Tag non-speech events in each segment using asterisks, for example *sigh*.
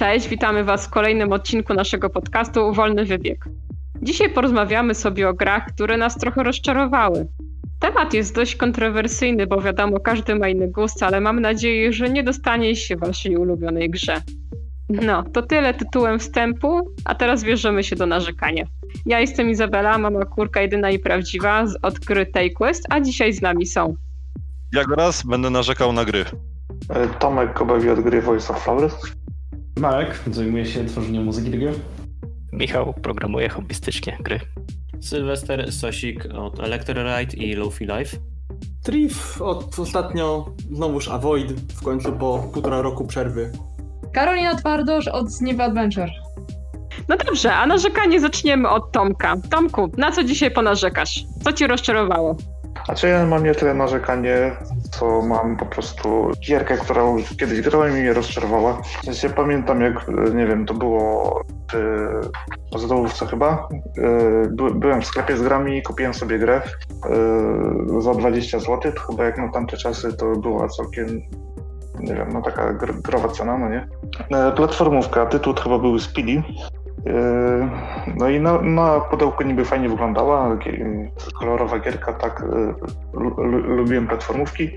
Cześć, witamy Was w kolejnym odcinku naszego podcastu Wolny Wybieg. Dzisiaj porozmawiamy sobie o grach, które nas trochę rozczarowały. Temat jest dość kontrowersyjny, bo wiadomo, każdy ma inny gust, ale mam nadzieję, że nie dostanie się w Waszej ulubionej grze. No, to tyle tytułem wstępu, a teraz bierzemy się do narzekania. Ja jestem Izabela, mama kurka jedyna i prawdziwa z od gry Quest, a dzisiaj z nami są. Jak raz będę narzekał na gry. E, Tomek Kobewi od gry Voice of Flowers. Marek zajmuje się tworzeniem muzyki do gry. Michał programuje hobbystycznie gry. Sylwester Sosik od Electroride i Lofi Life. Trif od ostatnio znowuż Avoid w końcu po półtora roku przerwy. Karolina Twardosz od Zniwy Adventure. No dobrze, a narzekanie zaczniemy od Tomka. Tomku, na co dzisiaj ponarzekasz? Co ci rozczarowało? A czy ja mam nie tyle narzekanie, co mam po prostu gierkę, którą kiedyś grałem i mnie rozczarowała. W sensie pamiętam jak, nie wiem, to było w Zdolówce chyba. By, byłem w sklepie z grami kupiłem sobie grę e, za 20 zł. To chyba jak na tamte czasy to była całkiem nie wiem, no taka gr growa cena, no nie? E, platformówka, tytuł chyba był Speedy. E, no i na, na pudełku niby fajnie wyglądała, kolorowa gierka, tak, e, lubiłem platformówki.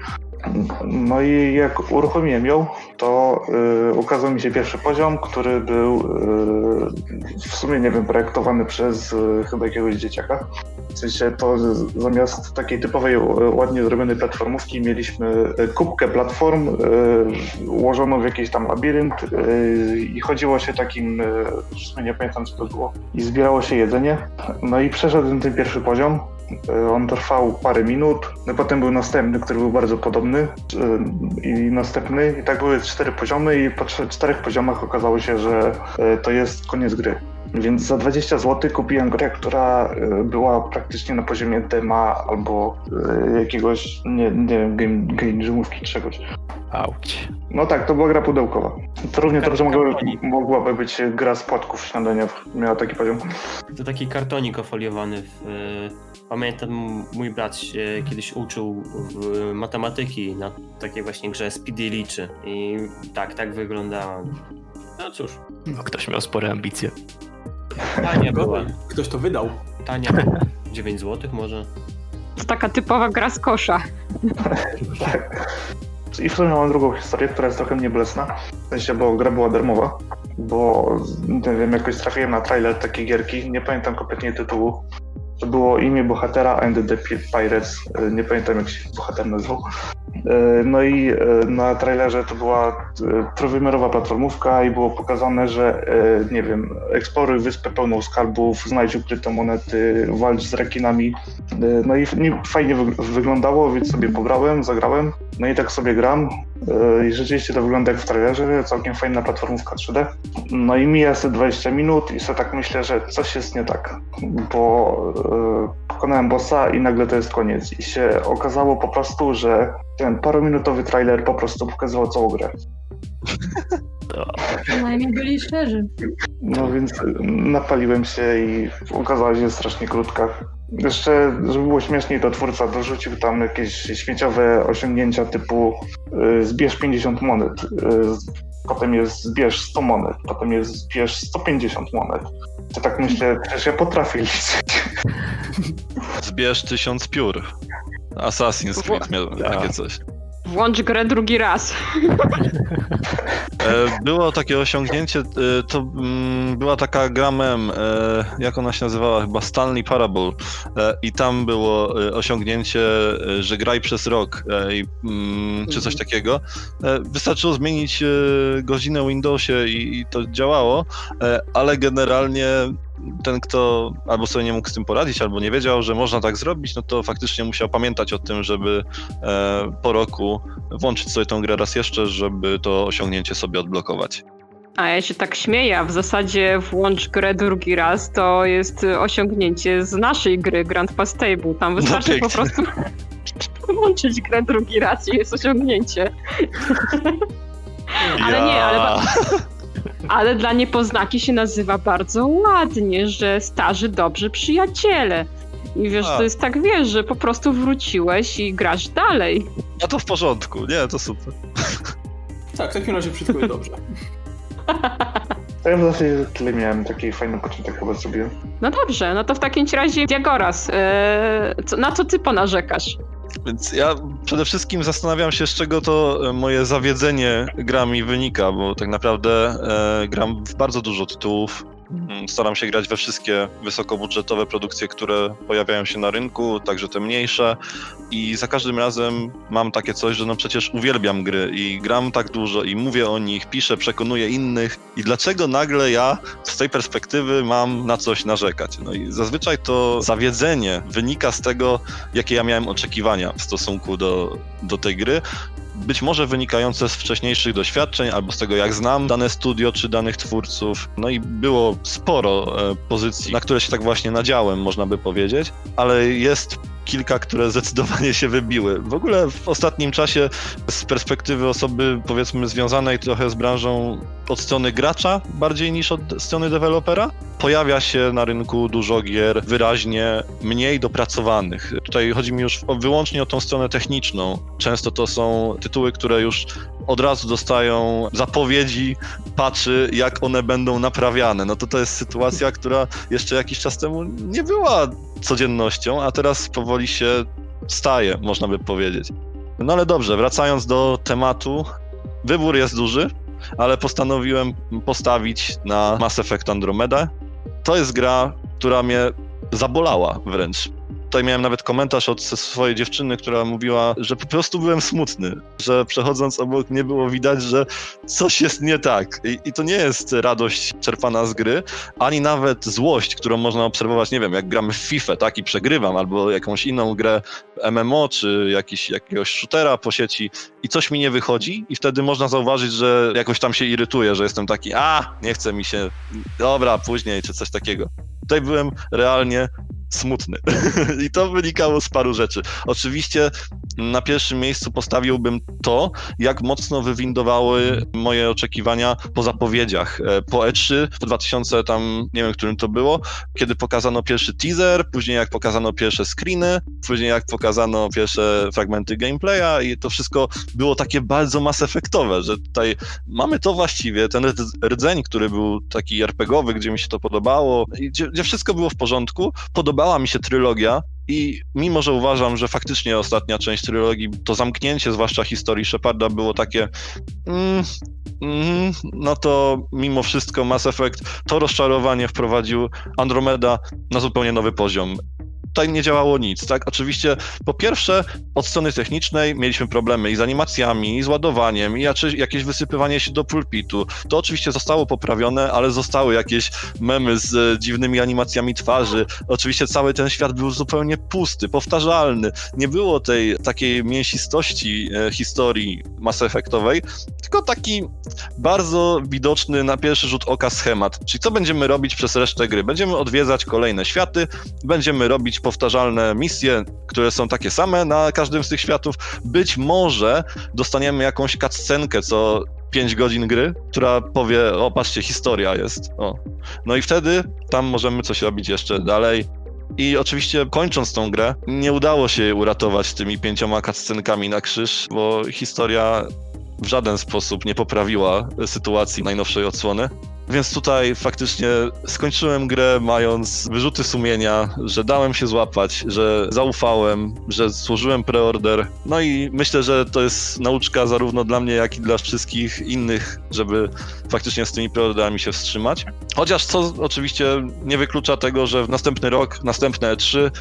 No i jak uruchomiłem ją, to y, ukazał mi się pierwszy poziom, który był y, w sumie, nie wiem, projektowany przez y, chyba jakiegoś dzieciaka. W sensie to zamiast takiej typowej, ładnie zrobionej platformówki mieliśmy kubkę platform ułożoną w jakiś tam labirynt i chodziło się takim, w sumie nie pamiętam co to było, i zbierało się jedzenie. No i przeszedłem ten pierwszy poziom, on trwał parę minut, no potem był następny, który był bardzo podobny e, i następny i tak były cztery poziomy i po czterech poziomach okazało się, że e, to jest koniec gry. Więc za 20 zł kupiłem grę, która była praktycznie na poziomie dema albo jakiegoś, nie, nie wiem, game, game czegoś. Auć. No tak, to była gra pudełkowa. To równie dobrze mogłaby, mogłaby być gra z płatków śniadaniowych. Miała taki poziom. To taki kartonik ofoliowany w Pamiętam, mój brat się kiedyś uczył matematyki na takiej właśnie grze Speedy liczy i tak, tak wyglądała. No cóż. No, ktoś miał spore ambicje. Tania była. Ktoś to wydał. Tania 9 zł może. To taka typowa gra z kosza. tak. I w sumie mam drugą historię, która jest trochę nieblesna. W sensie, bo gra była darmowa, bo nie wiem, jakoś trafiłem na trailer takiej gierki, nie pamiętam kompletnie tytułu. To było imię bohatera and the Pirates. E, nie pamiętam jak się bohater nazywał. E, no i e, na trailerze to była trójwymiarowa platformówka i było pokazane, że nie wiem, eksploruj wyspę pełną skarbów, znajdź ukryte monety, walcz z rekinami. No i fajnie wyglądało, więc sobie pograłem, zagrałem. No i tak sobie gram. I rzeczywiście to wygląda jak w trailerze, całkiem fajna platformówka 3D. No i mija sobie 20 minut i sobie tak myślę, że coś jest nie tak, bo pokonałem bossa i nagle to jest koniec. I się okazało po prostu, że ten parominutowy trailer po prostu pokazywał całą grę. Przynajmniej byli szczerzy. No więc napaliłem się i okazała się strasznie krótka. Jeszcze, żeby było śmieszniej, to twórca dorzucił tam jakieś śmieciowe osiągnięcia typu y, zbierz 50 monet, y, potem jest zbierz 100 monet, potem jest zbierz 150 monet. To tak myślę, przecież ja potrafię liczyć. Zbierz tysiąc piór. Assassin's Creed miał takie coś. Włącz grę drugi raz. E, było takie osiągnięcie, e, to mm, była taka gra mem, e, jak ona się nazywała, chyba Stanley Parable i tam było osiągnięcie, że graj przez rok mm, czy coś mhm. takiego. Wystarczyło zmienić godzinę w Windowsie i to działało, ale generalnie ten, kto albo sobie nie mógł z tym poradzić, albo nie wiedział, że można tak zrobić, no to faktycznie musiał pamiętać o tym, żeby e, po roku włączyć sobie tą grę raz jeszcze, żeby to osiągnięcie sobie odblokować. A ja się tak śmieję, a w zasadzie włącz grę drugi raz, to jest osiągnięcie z naszej gry Grand Pass Table. Tam wystarczy no po prostu *laughs* włączyć grę drugi raz i jest osiągnięcie. ale nie, ale... *laughs* Ale dla niepoznaki się nazywa bardzo ładnie, że starzy dobrzy przyjaciele. I wiesz, A. to jest tak, wiesz, że po prostu wróciłeś i grasz dalej. A to w porządku, nie, to super. Tak, w takim razie wszystko jest dobrze. *laughs* To ja w zasadzie tyle miałem, taki fajny początek chyba zrobiłem. No dobrze, no to w takim razie Diagoras, e, co, na co ty ponarzekasz? Więc ja przede wszystkim zastanawiam się, z czego to e, moje zawiedzenie grami wynika, bo tak naprawdę e, gram w bardzo dużo tytułów. Mm, Staram się grać we wszystkie wysokobudżetowe produkcje, które pojawiają się na rynku, także te mniejsze. I za każdym razem mam takie coś, że no przecież uwielbiam gry i gram tak dużo i mówię o nich, piszę, przekonuję innych. I dlaczego nagle ja z tej perspektywy mam na coś narzekać? No i zazwyczaj to zawiedzenie wynika z tego, jakie ja miałem oczekiwania w stosunku do, do tej gry. Być może wynikające z wcześniejszych doświadczeń albo z tego, jak znam dane studio czy danych twórców. No i było sporo e, pozycji, na które się tak właśnie nadziałem, można by powiedzieć, ale jest kilka, które zdecydowanie się wybiły. W ogóle w ostatnim czasie z perspektywy osoby powiedzmy związanej trochę z branżą od strony gracza bardziej niż od strony dewelopera, pojawia się na rynku dużo gier wyraźnie mniej dopracowanych. Tutaj chodzi mi już wyłącznie o tą stronę techniczną. Często to są tytuły, które już od razu dostają zapowiedzi, patrzy, jak one będą naprawiane. No to to jest sytuacja, która jeszcze jakiś czas temu nie była codziennością, a teraz powoli się staje, można by powiedzieć. No ale dobrze, wracając do tematu, wybór jest duży, ale postanowiłem postawić na Mass Effect Andromeda. To jest gra, która mnie zabolała wręcz. Tutaj miałem nawet komentarz od swojej dziewczyny, która mówiła, że po prostu byłem smutny, że przechodząc obok nie było widać, że coś jest nie tak. I, I, to nie jest radość czerpana z gry, ani nawet złość, którą można obserwować, nie wiem, jak gramy w FIFA, tak, i przegrywam, albo jakąś inną grę MMO, czy jakiś, jakiegoś shootera po sieci i coś mi nie wychodzi i wtedy można zauważyć, że jakoś tam się irytuję, że jestem taki, a, nie chce mi się, dobra, później, czy coś takiego. Tutaj byłem realnie smutny. *laughs* I to wynikało z paru rzeczy. Oczywiście na pierwszym miejscu postawiłbym to, jak mocno wywindowały moje oczekiwania po zapowiedziach. E, po E3 w 2000 tam, nie wiem, którym to było, kiedy pokazano pierwszy teaser, później jak pokazano pierwsze screeny, później jak pokazano pierwsze fragmenty gameplaya i to wszystko było takie bardzo mass że tutaj mamy to właściwie, ten rdzeń, który był taki RPGowy, gdzie mi się to podobało, gdzie, gdzie wszystko było w porządku, podobała mi się trylogia, i mimo, że uważam, że faktycznie ostatnia część trylogii, to zamknięcie, zwłaszcza historii Sheparda, było takie. Mm, mm, no to mimo wszystko Mass Effect to rozczarowanie wprowadził Andromeda na zupełnie nowy poziom tutaj nie działało nic, tak? Oczywiście, po pierwsze, od strony technicznej mieliśmy problemy i z animacjami, i z ładowaniem, i jakieś wysypywanie się do pulpitu. To oczywiście zostało poprawione, ale zostały jakieś memy z e, dziwnymi animacjami twarzy. Oczywiście cały ten świat był zupełnie pusty, powtarzalny. Nie było tej takiej mięsistości e, historii Mass Effectowej, tylko taki bardzo widoczny na pierwszy rzut oka schemat. Czyli co będziemy robić przez resztę gry? Będziemy odwiedzać kolejne światy, będziemy robić powtarzalne misje, które są takie same na każdym z tych światów. Być może dostaniemy jakąś cutscenkę co 5 godzin gry, która powie, o patrzcie, historia jest. O. No i wtedy tam możemy coś robić jeszcze dalej. I oczywiście kończąc tą grę, nie udało się uratować tymi pięcioma cutscenkami na krzyż, bo historia w żaden sposób nie poprawiła sytuacji najnowszej odsłony. Więc tutaj faktycznie skończyłem grę mając wyrzuty sumienia, że dałem się złapać, że zaufałem, że złożyłem preorder. No i myślę, że to jest nauczka zarówno dla mnie, jak i dla wszystkich innych, żeby faktycznie z tymi preorderami się wstrzymać. Chociaż co oczywiście nie wyklucza tego, że w następny rok, następne E3,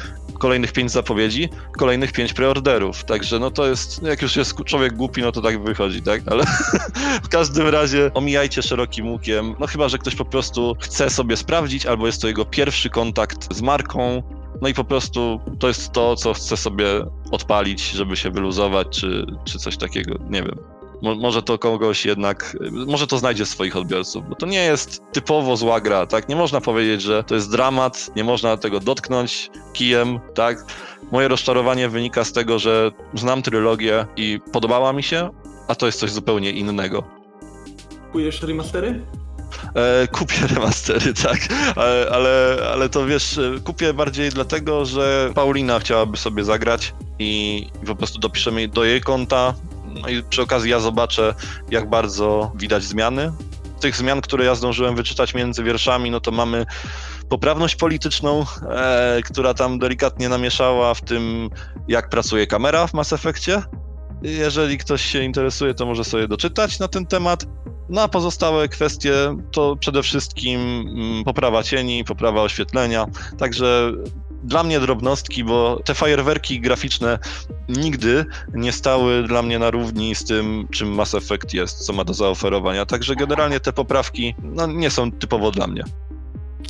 kolejnych pięć zapowiedzi, kolejnych pięć preorderów. Także no to jest, jak już jest człowiek głupi, no to tak wychodzi, tak? Ale *laughs* w każdym razie omijajcie szerokim łukiem. No chyba, że ktoś po prostu chce sobie sprawdzić, albo jest to jego pierwszy kontakt z marką, no i po prostu to jest to, co chce sobie odpalić, żeby się wyluzować, czy, czy coś takiego, nie wiem. Mo może to kogoś jednak, może to znajdzie swoich odbiorców, bo to nie jest typowo zła gra, tak? Nie można powiedzieć, że to jest dramat, nie można tego dotknąć kijem, tak? Moje rozczarowanie wynika z tego, że znam trylogię i podobała mi się, a to jest coś zupełnie innego. Kupujesz remastery? E, kupię *laughs* remastery, tak, ale, ale, ale to wiesz, kupię bardziej dlatego, że Paulina chciałaby sobie zagrać i po prostu dopiszemy do jej konta, no i przy okazji ja zobaczę, jak bardzo widać zmiany tych zmian, które ja zdążyłem wyczytać między wierszami, no to mamy poprawność polityczną, e, która tam delikatnie namieszała w tym, jak pracuje kamera w Mass Effectie. Jeżeli ktoś się interesuje, to może sobie doczytać na ten temat. No a pozostałe kwestie to przede wszystkim mm, poprawa cieni, poprawa oświetlenia. Także dla mnie drobnostki, bo te fajerwerki graficzne nigdy nie stały dla mnie na równi z tym, czym Mass Effect jest, co ma do zaoferowania. Także generalnie te poprawki no, nie są typowo dla mnie.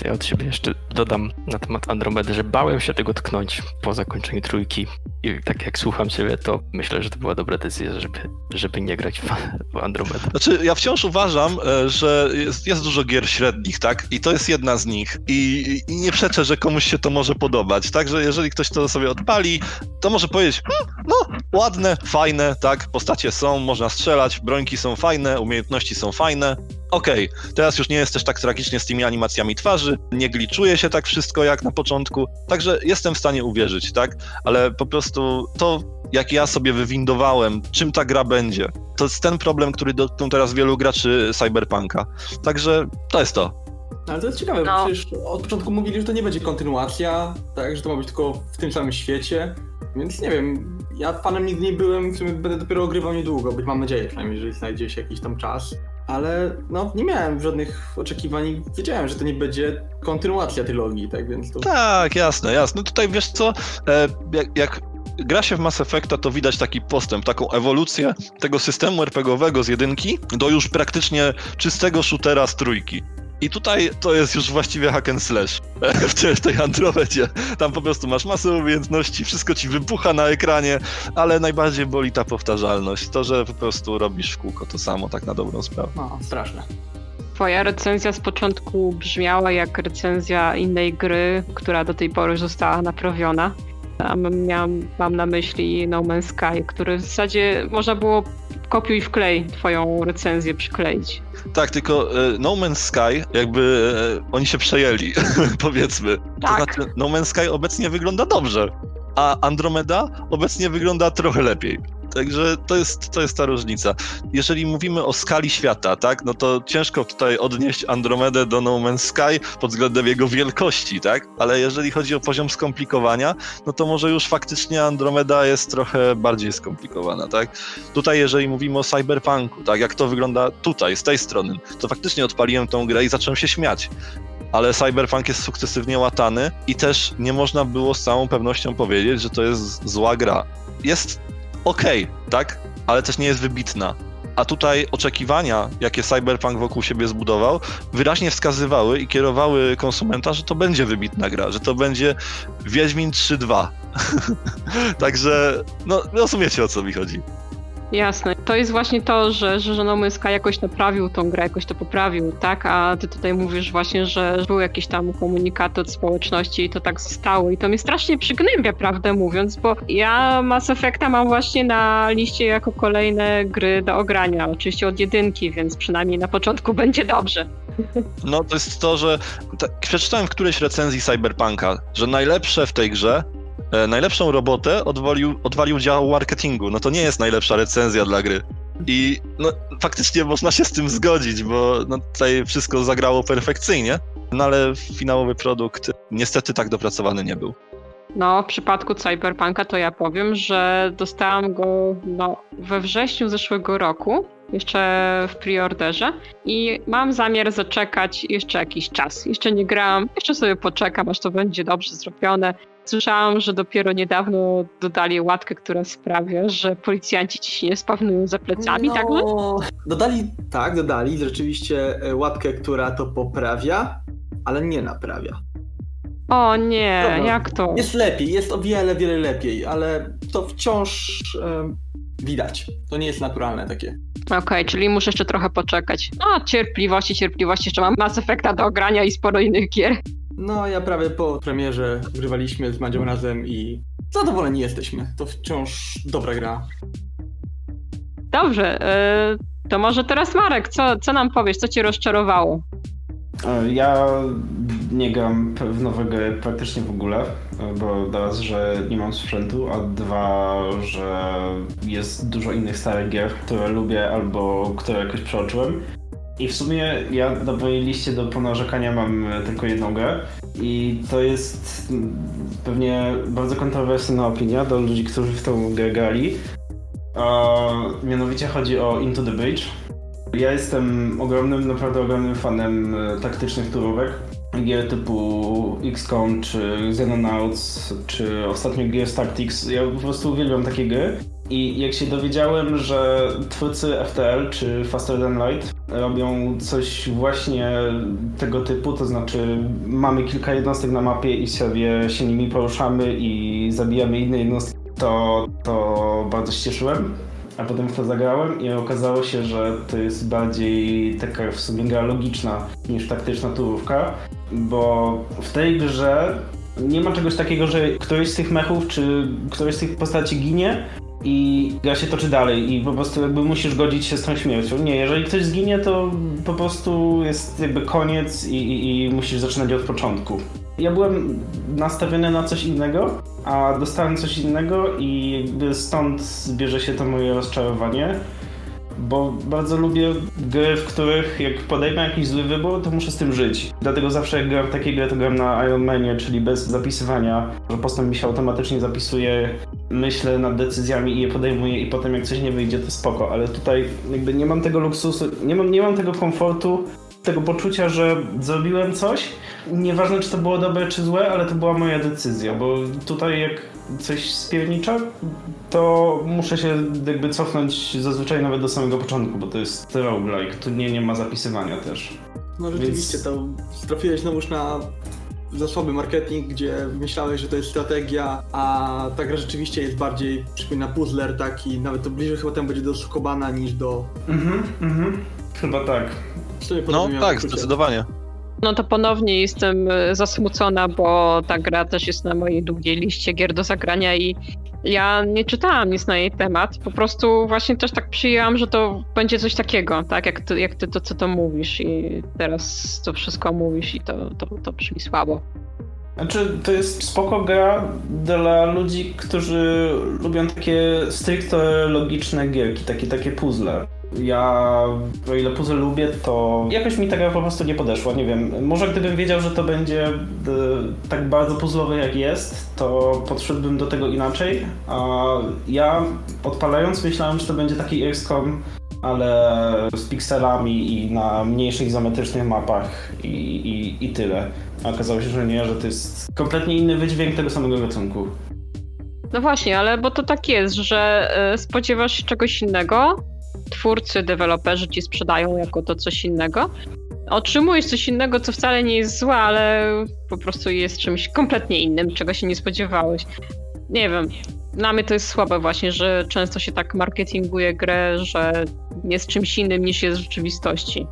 Ja od siebie jeszcze dodam na temat Andromedy, że bałem się tego tknąć po zakończeniu trójki. I tak jak słucham siebie, to myślę, że to była dobra decyzja, żeby, żeby nie grać w, w Andromedę. Znaczy, ja wciąż uważam, e, że jest, jest dużo gier średnich, tak? I to jest jedna z nich. I, I nie przeczę, że komuś się to może podobać. Także jeżeli ktoś to sobie odpali, to może powiedzieć, hm, no, ładne, fajne, tak? Postacie są, można strzelać, brońki są fajne, umiejętności są fajne. Okej, okay, teraz już nie jest też tak tragicznie z tymi animacjami twarzy, nie gliczuje się tak wszystko jak na początku, także jestem w stanie uwierzyć, tak? Ale po prostu to, jak ja sobie wywindowałem, czym ta gra będzie, to jest ten problem, który dotknął teraz wielu graczy Cyberpunka. Także to jest to. Ale to jest ciekawe, no. bo przecież od początku mówili, że to nie będzie kontynuacja, tak, że to ma być tylko w tym samym świecie. Więc nie wiem, ja fanem nigdy nie byłem, w sumie będę dopiero ogrywał niedługo, być mam nadzieję przynajmniej, jeżeli znajdzie się jakiś tam czas ale no nie miałem żadnych oczekiwań. Wiedziałem, że to nie będzie kontynuacja trylogii, tak więc to... Tak, jasne, jasne. Tutaj wiesz co, e, jak, jak gra się w Mass Effecta, to widać taki postęp, taką ewolucję tego systemu RPGowego z jedynki do już praktycznie czystego shootera z trójki. I tutaj to jest już właściwie hack and slash *laughs* w tej, Andromedzie. Tam po prostu masz masę umiejętności, wszystko ci wybucha na ekranie, ale najbardziej boli ta powtarzalność. To, że po prostu robisz w kółko to samo, tak na dobrą sprawę. No, straszne. Twoja recenzja z początku brzmiała jak recenzja innej gry, która do tej pory została naprawiona. Miałam, mam na myśli No Man's Sky, który w zasadzie można było kopiuj wklej twoją recenzję przykleić. Tak, tylko e, No Man's Sky, jakby e, oni się przejęli, *laughs* powiedzmy. Tak. To znaczy, No Man's Sky obecnie wygląda dobrze, a Andromeda obecnie wygląda trochę lepiej. Także to jest, to jest ta różnica. Jeżeli mówimy o skali świata, tak, no to ciężko tutaj odnieść Andromedę do No Man's Sky pod względem jego wielkości, tak? Ale jeżeli chodzi o poziom skomplikowania, no to może już faktycznie Andromeda jest trochę bardziej skomplikowana, tak? Tutaj jeżeli mówimy o cyberpunku, tak, jak to wygląda tutaj, z tej strony, to faktycznie odpaliłem tą grę i zacząłem się śmiać ale Cyberpunk jest sukcesywnie łatany i też nie można było z całą pewnością powiedzieć, że to jest zła gra. Jest okej, okay, tak? Ale też nie jest wybitna. A tutaj oczekiwania, jakie Cyberpunk wokół siebie zbudował, wyraźnie wskazywały i kierowały konsumenta, że to będzie wybitna gra, że to będzie Wiedźmin 3.2. *laughs* Także, no, rozumiecie o co mi chodzi. Jasne. To jest właśnie to, że, że, No Sky jakoś naprawił tą grę, jakoś to poprawił, tak? A ty tutaj mówisz właśnie, że były jakieś tam komunikaty od społeczności i to tak zostało. I to mnie strasznie przygnębia, prawdę mówiąc, bo ja Mass Effecta mam właśnie na liście jako kolejne gry do ogrania. Oczywiście od jedynki, więc przynajmniej na początku *laughs* będzie dobrze. No to jest to, że przeczytałem w którejś recenzji Cyberpunka, że najlepsze w tej grze najlepszą robotę odwalił, odwalił dział marketingu. No to nie jest najlepsza recenzja dla gry. I no, faktycznie można się z tym zgodzić, bo no, tutaj wszystko zagrało perfekcyjnie, no ale finałowy produkt niestety tak dopracowany nie był. No, w przypadku Cyberpunka to ja powiem, że dostałam go no, we wrześniu zeszłego roku, jeszcze w preorderze i mam zamiar zaczekać jeszcze jakiś czas. Jeszcze nie grałam, jeszcze sobie poczekam, aż to będzie dobrze zrobione. Słyszałam, że dopiero niedawno dodali łatkę, która sprawia, że policjanci ci się nie spawnują za plecami, no, tak? Dodali, tak, dodali rzeczywiście e, łatkę, która to poprawia, ale nie naprawia. O nie, no, jak to? Jest lepiej, jest o wiele, wiele lepiej, ale to wciąż e, widać. To nie jest naturalne takie. Okej, okay, czyli muszę jeszcze trochę poczekać. No, cierpliwości, cierpliwości, jeszcze mam Mass Effecta do ogrania i sporo innych gier. No, ja prawie po premierze grywaliśmy z Madzią razem i zadowoleni jesteśmy. To wciąż dobra gra. Dobrze, yy, to może teraz Marek, co, co nam powiesz, co cię rozczarowało? E, ja nie gram w nowe gry praktycznie w ogóle, e, bo raz, że nie mam sprzętu, a dwa, że jest dużo innych starych gier, które lubię albo które jakoś przeoczyłem. I w sumie ja na mojej liście do ponarzekania mam tylko jedną grę i to jest mm, pewnie bardzo kontrowersyjna opinia do ludzi, którzy w tą grę grali. A mianowicie chodzi o Into the Bridge. Ja jestem ogromnym, naprawdę ogromnym fanem e, taktycznych turówek. Gier typu XCOM, czy Xenonauts, czy ostatnio Gears Tactics. Ja po prostu uwielbiam takie gry. I jak się dowiedziałem, że twórcy FTL czy Faster Than Light robią coś właśnie tego typu, to znaczy mamy kilka jednostek na mapie i sobie się nimi poruszamy i zabijamy inne jednostki, to, to bardzo się cieszyłem. A potem w to zagrałem i okazało się, że to jest bardziej taka w sumie gra logiczna niż taktyczna turówka, bo w tej grze nie ma czegoś takiego, że któryś z tych mechów czy któryś z tych postaci ginie, i gra się toczy dalej i po prostu jakby musisz godzić się z tą śmiercią. Nie, jeżeli ktoś zginie, to po prostu jest jakby koniec i, i, i musisz zaczynać od początku. Ja byłem nastawiony na coś innego, a dostałem coś innego i jakby stąd bierze się to moje rozczarowanie bo bardzo lubię gry, w których jak podejmę jakiś zły wybór, to muszę z tym żyć. Dlatego zawsze jak gram takie gry, to gram na Ironmanie, czyli bez zapisywania, że postęp mi się automatycznie zapisuje, myślę nad decyzjami i je podejmuję i potem jak coś nie wyjdzie, to spoko, ale tutaj jakby nie mam tego luksusu, nie mam, nie mam tego komfortu, tego poczucia, że zrobiłem coś, nieważne czy to było dobre czy złe, ale to była moja decyzja, bo tutaj jak coś spiernicza, to muszę się jakby cofnąć zazwyczaj nawet do samego początku, bo to jest roguelike, tu nie, nie ma zapisywania też. No rzeczywiście, Więc... to trafiłeś znowuż na za słaby marketing, gdzie myślałeś, że to jest strategia, a ta gra rzeczywiście jest bardziej przypomina puzzler taki, nawet to bliżej chyba temu będzie do Sukobana niż do... Mhm, mhm, chyba tak. No tak, zdecydowanie. No to ponownie jestem e, zasmucona, bo ta gra też jest na mojej długiej liście gier do zagrania i ja nie czytałam nic na jej temat. Po prostu właśnie też tak przyjęłam, że to będzie coś takiego, tak? Jak ty, jak ty to, co to mówisz i teraz to wszystko mówisz i to, to, to brzmi słabo. Znaczy, to jest spoko gra dla ludzi, którzy lubią takie stricte logiczne gierki, takie, takie puzzle. Ja, o ile puzzle lubię, to jakoś mi taka po prostu nie podeszła. Nie wiem, może gdybym wiedział, że to będzie e, tak bardzo puzzlowe jak jest, to podszedłbym do tego inaczej. A ja odpalając myślałem, że to będzie taki XCOM, ale z pikselami i na mniejszych izometrycznych mapach i, i, i tyle. A okazało się, że nie, że to jest kompletnie inny wydźwięk tego samego gatunku. No właśnie, ale bo to tak jest, że e, spodziewasz się czegoś innego, twórcy, deweloperzy ci sprzedają jako to coś innego. Otrzymujesz coś innego, co wcale nie jest złe, ale po prostu jest czymś kompletnie innym, czego się nie spodziewałeś. Nie wiem, dla mnie to jest słabe właśnie, że często się tak marketinguje grę, że jest czymś innym niż jest w rzeczywistości.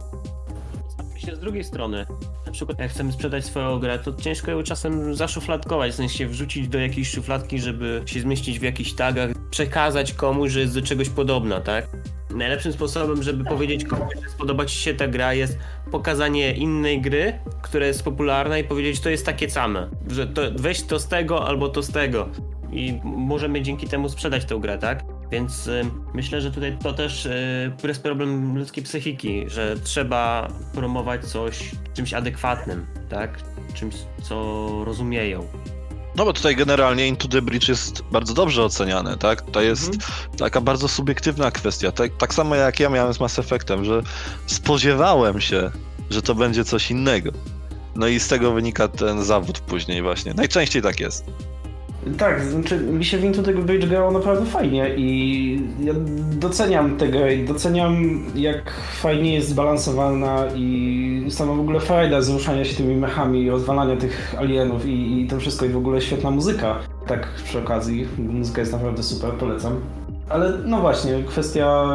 Z drugiej strony, na przykład jak chcemy sprzedać swoją grę, to ciężko ją czasem zaszufladkować, w sensie wrzucić do jakiejś szufladki, żeby się zmieścić w jakichś tagach, przekazać komuś, że jest do czegoś podobna, tak? Najlepszym sposobem, żeby powiedzieć komuś, że spodoba ci się ta gra, jest pokazanie innej gry, która jest popularna i powiedzieć, to jest takie same, że to, weź to z tego albo to z tego i możemy dzięki temu sprzedać tę grę, tak? Więc y, myślę, że tutaj to też y, jest problem ludzkiej psychiki, że trzeba promować coś czymś adekwatnym, tak? Czymś, co rozumieją. No bo tutaj generalnie Into the Bridge jest bardzo dobrze oceniane, tak? To jest mm -hmm. taka bardzo subiektywna kwestia. Tak, tak samo jak ja miałem z Mass Effectem, że spodziewałem się, że to będzie coś innego. No i z tego wynika ten zawód później właśnie. Najczęściej tak jest. Tak, znaczy mi się w Into the Bridge grało naprawdę fajnie i ja doceniam tego i doceniam jak fajnie jest zbalansowana i sama w ogóle frajda z ruszania się tymi mechami, rozwalania tych alienów i, i to wszystko i w ogóle świetna muzyka. Tak przy okazji, muzyka jest naprawdę super, polecam. Ale no właśnie, kwestia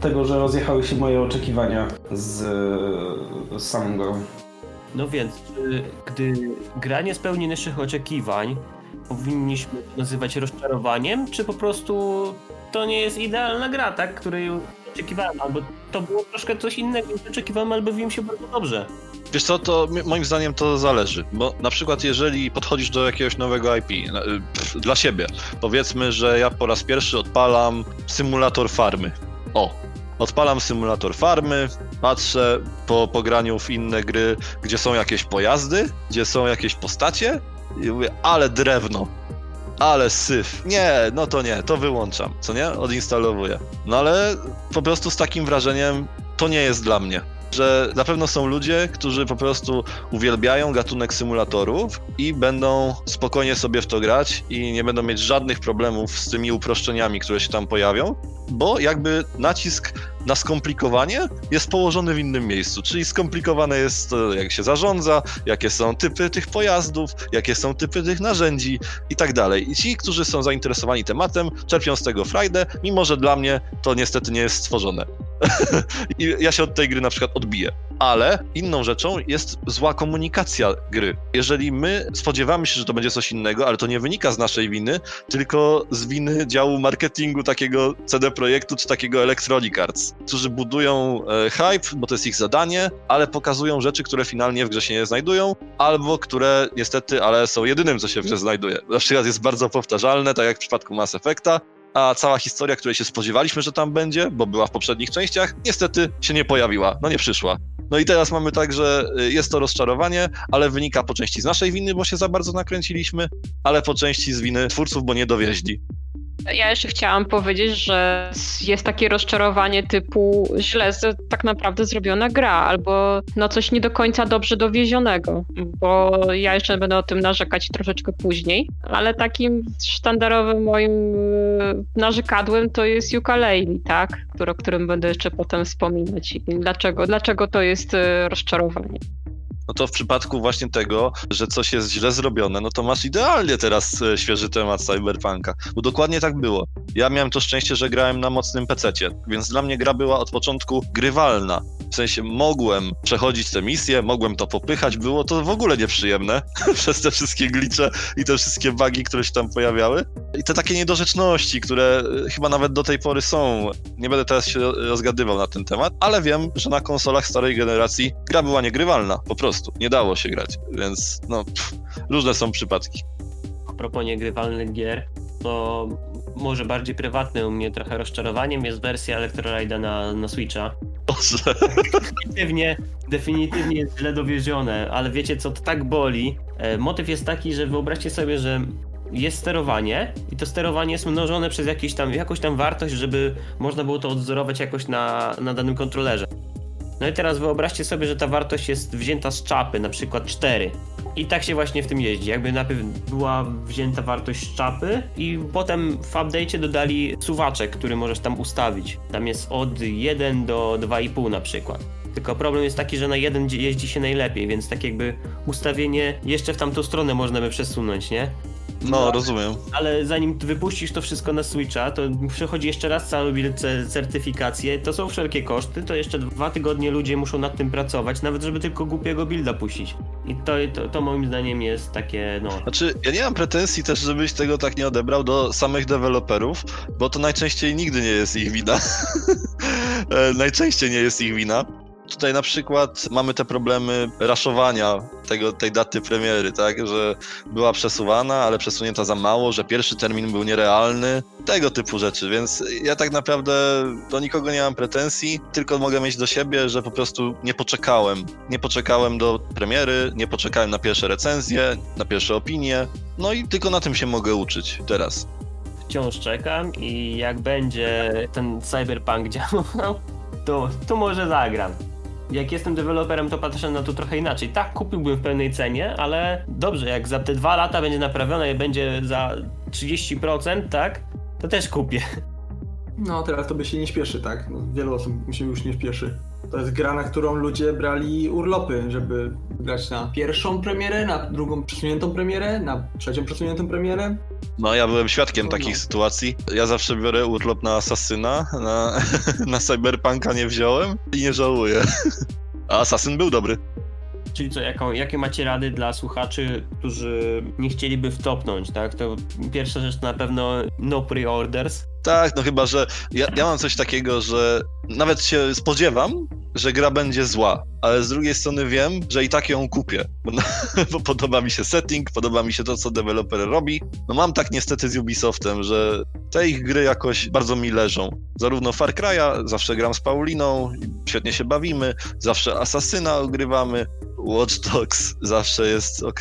tego, że rozjechały się moje oczekiwania z, z samą grą. No więc, gdy gra nie spełni naszych oczekiwań, powinniśmy nazywać rozczarowaniem, czy po prostu to nie jest idealna gra, tak, której oczekiwałem, albo to było troszkę coś innego niż oczekiwałem, albo wiem się bardzo dobrze. Wiesz co, to moim zdaniem to zależy, bo na przykład jeżeli podchodzisz do jakiegoś nowego IP y, dla siebie, powiedzmy, że ja po raz pierwszy odpalam symulator farmy. O, Odpalam symulator farmy, patrzę po pograniu w inne gry, gdzie są jakieś pojazdy, gdzie są jakieś postacie i mówię, ale drewno, ale syf. Nie, no to nie, to wyłączam, co nie? Odinstalowuję. No ale po prostu z takim wrażeniem to nie jest dla mnie. Że na pewno są ludzie, którzy po prostu uwielbiają gatunek symulatorów i będą spokojnie sobie w to grać i nie będą mieć żadnych problemów z tymi uproszczeniami, które się tam pojawią, bo jakby nacisk na skomplikowanie jest położony w innym miejscu, czyli skomplikowane jest to, jak się zarządza, jakie są typy tych pojazdów, jakie są typy tych narzędzi i tak dalej. I ci, którzy są zainteresowani tematem, czerpią z tego frajdę, mimo że dla mnie to niestety nie jest stworzone. *laughs* I ja się od tej gry na przykład odbiję. Ale inną rzeczą jest zła komunikacja gry. Jeżeli my spodziewamy się, że to będzie coś innego, ale to nie wynika z naszej winy, tylko z winy działu marketingu takiego CD Projektu czy takiego Electronic Arts, którzy budują e, hype, bo to jest ich zadanie, ale pokazują rzeczy, które finalnie w grze się nie znajdują, albo które niestety, ale są jedynym, co się w grze znajduje. Na przykład jest bardzo powtarzalne, tak jak w przypadku Mass Effecta, a cała historia, której się spodziewaliśmy, że tam będzie, bo była w poprzednich częściach, niestety się nie pojawiła, no nie przyszła. No i teraz mamy tak, że y, jest to rozczarowanie, ale wynika po części z naszej winy, bo się za bardzo nakręciliśmy, ale po części z winy twórców, bo nie dowieźli. Ja jeszcze chciałam powiedzieć, że jest takie rozczarowanie typu źle tak naprawdę zrobiona gra, albo no coś nie do końca dobrze dowiezionego, bo ja jeszcze będę o tym narzekać troszeczkę później, ale takim sztandarowym moim y, narzekadłem to jest ukulele, tak, o którym będę jeszcze potem wspominać. Dlaczego, dlaczego to jest y, rozczarowanie? No to w przypadku właśnie tego, że coś jest źle zrobione, no to masz idealnie teraz e, świeży temat Cyberpunka. Bo dokładnie tak było. Ja miałem to szczęście, że grałem na mocnym pececie, więc dla mnie gra była od początku grywalna. W sensie mogłem przechodzić te misje, mogłem to popychać, było to w ogóle nieprzyjemne *laughs* przez te wszystkie glicze i te wszystkie bugi, które się tam pojawiały. I te takie niedorzeczności, które e, chyba nawet do tej pory są. Nie będę teraz się rozgadywał na ten temat, ale wiem, że na konsolach starej generacji gra była niegrywalna, po prostu. Nie dało się grać, więc no, pff, różne są przypadki. A propos niegrywalnych gier, to może bardziej prywatne u mnie trochę rozczarowaniem jest wersja Electrolide'a na, na Switcha. Boże. Definitywnie, definitywnie jest źle dowiezione, ale wiecie co, to tak boli. E, motyw jest taki, że wyobraźcie sobie, że jest sterowanie i to sterowanie jest mnożone przez jakieś tam, jakąś tam wartość, żeby można było to odzorować jakoś na, na danym kontrolerze. No i teraz wyobraźcie sobie, że ta wartość jest wzięta z czapy, na przykład 4. I tak się właśnie w tym jeździ. Jakby najpierw była wzięta wartość z czapy i potem w update'cie dodali suwaczek, który możesz tam ustawić. Tam jest od 1 do 2,5 na przykład. Tylko problem jest taki, że na jeden jeździ się najlepiej, więc tak jakby ustawienie jeszcze w tamtą stronę można by przesunąć, nie? No, rozumiem. Ale zanim wypuścisz to wszystko na Switcha, to przechodzi jeszcze raz całą certyfikację. To są wszelkie koszty, to jeszcze dwa tygodnie ludzie muszą nad tym pracować, nawet żeby tylko głupiego builda puścić. I to, to, to moim zdaniem jest takie, no... Znaczy, ja nie mam pretensji też, żebyś tego tak nie odebrał do samych deweloperów, bo to najczęściej nigdy nie jest ich wina. *laughs* E, najczęściej nie jest ich wina. Tutaj na przykład mamy te problemy raszowania tego, tej daty premiery, tak, że była przesuwana, ale przesunięta za mało, że pierwszy termin był nierealny, tego typu rzeczy, więc ja tak naprawdę do nikogo nie mam pretensji, tylko mogę mieć do siebie, że po prostu nie poczekałem. Nie poczekałem do premiery, nie poczekałem na pierwsze recenzje, na pierwsze opinie, no i tylko na tym się mogę uczyć teraz. Wciąż czekam i jak będzie ten cyberpunk działał, *laughs* to, to może zagram jak jestem deweloperem, to patrzę na to trochę inaczej. Tak, kupiłbym w pełnej cenie, ale dobrze, jak za te dwa lata będzie naprawione i będzie za 30%, tak, to też kupię. No, teraz to by się nie śpieszy, tak? No, wielu osób się już nie śpieszy. To jest gra, na którą ludzie brali urlopy, żeby grać na pierwszą premierę, na drugą przesuniętą premierę, na trzecią przesuniętą premierę. No, ja byłem świadkiem takich sytuacji. Ja zawsze biorę urlop na Asasyna, na, *laughs* na Cyberpunka nie wziąłem i nie żałuję. A Asasyn był dobry. Czyli co, jaką, jakie macie rady dla słuchaczy, którzy nie chcieliby wtopnąć, tak? To pierwsza rzecz to na pewno no pre-orders. Tak, no chyba, że ja, ja mam coś takiego, że nawet się spodziewam, że gra będzie zła, ale z drugiej strony wiem, że i tak ją kupię, bo, no, *laughs* bo podoba mi się setting, podoba mi się to, co deweloper robi. No mam tak niestety z Ubisoftem, że te ich gry jakoś bardzo mi leżą. Zarówno Far Cry'a, zawsze gram z Pauliną, świetnie się bawimy, zawsze Asasyna ogrywamy, Watch Dogs zawsze jest ok.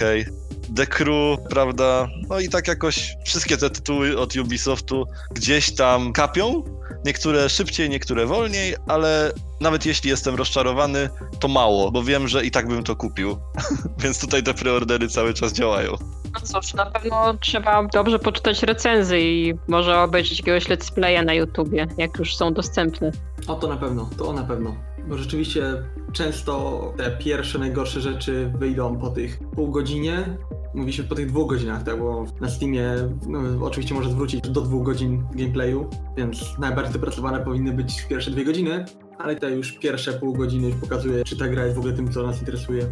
The Crew, prawda? No i tak jakoś wszystkie te tytuły od Ubisoftu gdzieś tam kapią. Niektóre szybciej, niektóre wolniej, ale nawet jeśli jestem rozczarowany, to mało, bo wiem, że i tak bym to kupił. *laughs* Więc tutaj te preordery cały czas działają. No cóż, na pewno trzeba dobrze poczytać recenzje i może obejrzeć jakiegoś let's playa na YouTubie, jak już są dostępne. O to na pewno, to na pewno. Bo rzeczywiście często te pierwsze najgorsze rzeczy wyjdą po tych pół godzinie. Mówi się po tych dwóch godzinach, tak? Bo na Steamie no, oczywiście może zwrócić do dwóch godzin gameplayu, więc najbardziej dopracowane powinny być pierwsze dwie godziny, ale te już pierwsze pół godziny pokazuje, czy ta gra jest w ogóle tym, co nas interesuje.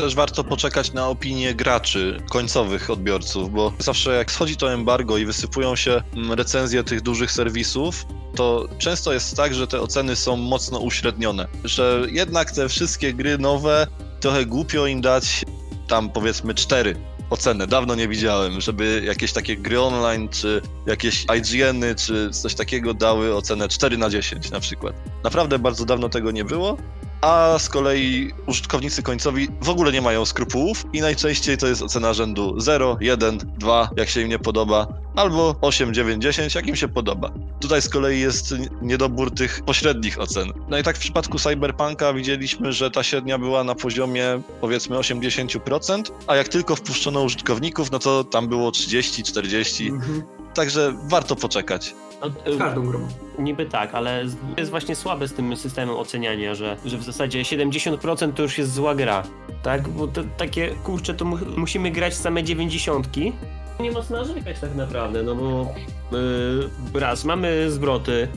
Też warto poczekać na opinie graczy, końcowych odbiorców, bo zawsze jak schodzi to embargo i wysypują się mm, recenzje tych dużych serwisów, to często jest tak, że te oceny są mocno uśrednione. Że jednak te wszystkie gry nowe trochę głupio im dać tam powiedzmy cztery oceny. Dawno nie widziałem, żeby jakieś takie gry online, czy jakieś IGN-y, czy coś takiego dały ocenę 4 na 10 na przykład. Naprawdę bardzo dawno tego nie było a z kolei użytkownicy końcowi w ogóle nie mają skrupułów i najczęściej to jest ocena rzędu 0, 1, 2, jak się im nie podoba, albo 8, 9, 10, jak im się podoba. Tutaj z kolei jest niedobór tych pośrednich ocen. No i tak w przypadku Cyberpunka widzieliśmy, że ta średnia była na poziomie powiedzmy 80%, a jak tylko wpuszczono użytkowników, no to tam było 30, 40. Mhm. Także warto poczekać. No, każdą grą. Niby tak, ale jest właśnie słabe z tym systemem oceniania, że, że w zasadzie 70% to już jest zła gra. Tak? Bo to takie, kurczę, to mu musimy grać same 90. Nie ma co narzekać tak naprawdę, no bo yy, raz, mamy zwroty,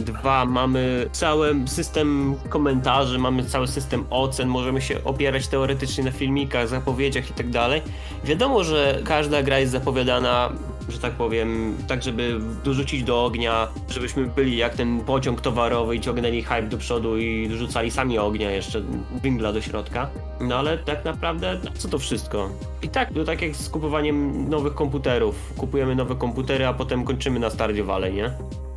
Dwa, mamy cały system komentarzy, mamy cały system ocen, możemy się opierać teoretycznie na filmikach, zapowiedziach i tak dalej. Wiadomo, że każda gra jest zapowiadana że tak powiem, tak żeby dorzucić do ognia, żebyśmy byli jak ten pociąg towarowy i ciągnęli hype do przodu i rzucali sami ognia jeszcze, wingla do środka. No ale tak naprawdę, co to wszystko? I tak, to tak jak z kupowaniem nowych komputerów. Kupujemy nowe komputery, a potem kończymy na Stardew nie?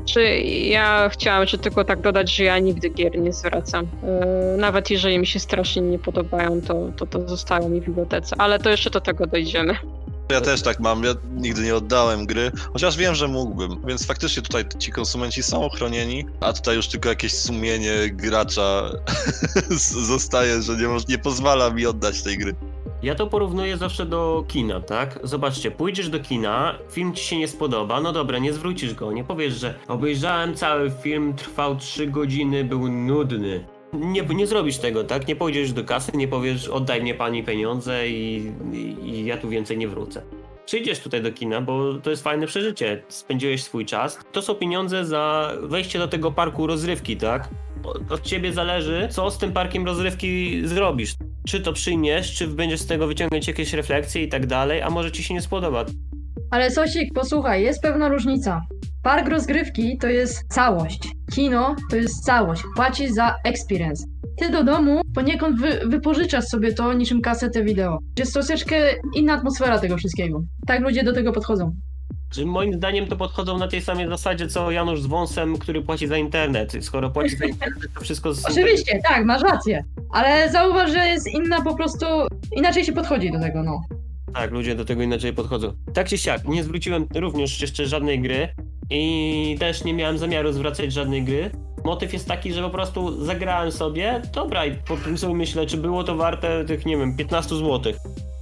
Czy ja chciałam jeszcze tylko tak dodać, że ja nigdy gier nie zwracam. Yy, nawet jeżeli mi się strasznie nie podobają, to, to, to zostają mi w bibliotece. Ale to jeszcze do tego dojdziemy. Ja też tak mam, ja nigdy nie oddałem gry, chociaż wiem, że mógłbym, więc faktycznie tutaj ci konsumenci są ochronieni, a tutaj już tylko jakieś sumienie gracza *laughs* zostaje, że nie, nie pozwala mi oddać tej gry. Ja to porównuję zawsze do kina, tak? Zobaczcie, pójdziesz do kina, film ci się nie spodoba, no dobra, nie zwrócisz go, nie powiesz, że obejrzałem cały film, trwał 3 godziny, był nudny. Nie, nie zrobisz tego, tak? Nie pójdziesz do kasy, nie powiesz oddaj mnie pani pieniądze i, i, i ja tu więcej nie wrócę przyjdziesz tutaj do kina, bo to jest fajne przeżycie. Spędziłeś swój czas. To są pieniądze za wejście do tego parku rozrywki, tak? Od ciebie zależy, co z tym parkiem rozrywki zrobisz. Czy to przyjmiesz, czy będziesz z tego wyciągać jakieś refleksje i tak dalej, a może ci się nie spodoba. Ale Sosik, posłuchaj, jest pewna różnica. Park rozgrywki to jest całość. Kino to jest całość. Płacisz za experience. Ty do domu poniekąd wy, wypożyczasz sobie to niczym kasetę wideo. Jest troszeczkę inna atmosfera tego wszystkiego. Tak ludzie do tego podchodzą. Czy moim zdaniem to podchodzą na tej samej zasadzie, co Janusz z Wąsem, który płaci za internet. Skoro płaci za internet, to wszystko... Z... Oczywiście, tak, masz rację. Ale zauważ, że jest inna po prostu... Inaczej się podchodzi do tego, no. Tak, ludzie do tego inaczej podchodzą. Tak czy siak, nie zwróciłem również jeszcze żadnej gry i też nie miałem zamiaru zwracać żadnej gry. Motyw jest taki, że po prostu zagrałem sobie, dobra i po tym sobie myślę, czy było to warte tych, nie wiem, 15 zł.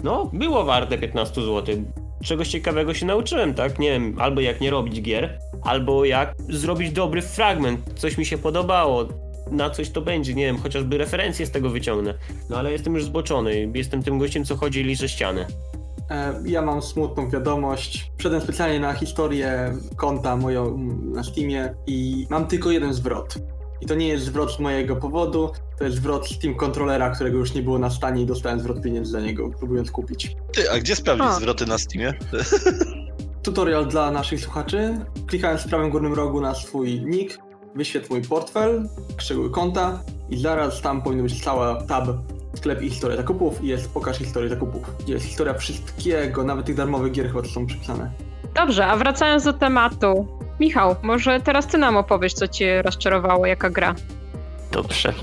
No, było warte 15 zł. Czegoś ciekawego się nauczyłem, tak? Nie wiem, albo jak nie robić gier, albo jak zrobić dobry fragment, coś mi się podobało, na coś to będzie, nie wiem, chociażby referencje z tego wyciągnę. No ale jestem już zboczony, jestem tym gościem, co chodzi i liże ściany. E, ja mam smutną wiadomość. Wszedłem specjalnie na historię konta moją na Steamie i mam tylko jeden zwrot. I to nie jest zwrot z mojego powodu, to jest zwrot Steam kontrolera, którego już nie było na stanie i dostałem zwrot pieniędzy za niego, próbując kupić. Ty, a gdzie sprawdzić zwroty na Steamie? *laughs* Tutorial dla naszych słuchaczy. Klikając w prawym górnym rogu na swój nick, wyświetl mój portfel, szczegóły konta i zaraz tam powinno być cała tab sklep i historia zakupów i jest pokaż historię zakupów. Gdzie jest historia wszystkiego, nawet tych darmowych gier chyba są przypisane. Dobrze, a wracając do tematu. Michał, może teraz ty nam opowiesz, co cię rozczarowało, jaka gra? Dobrze,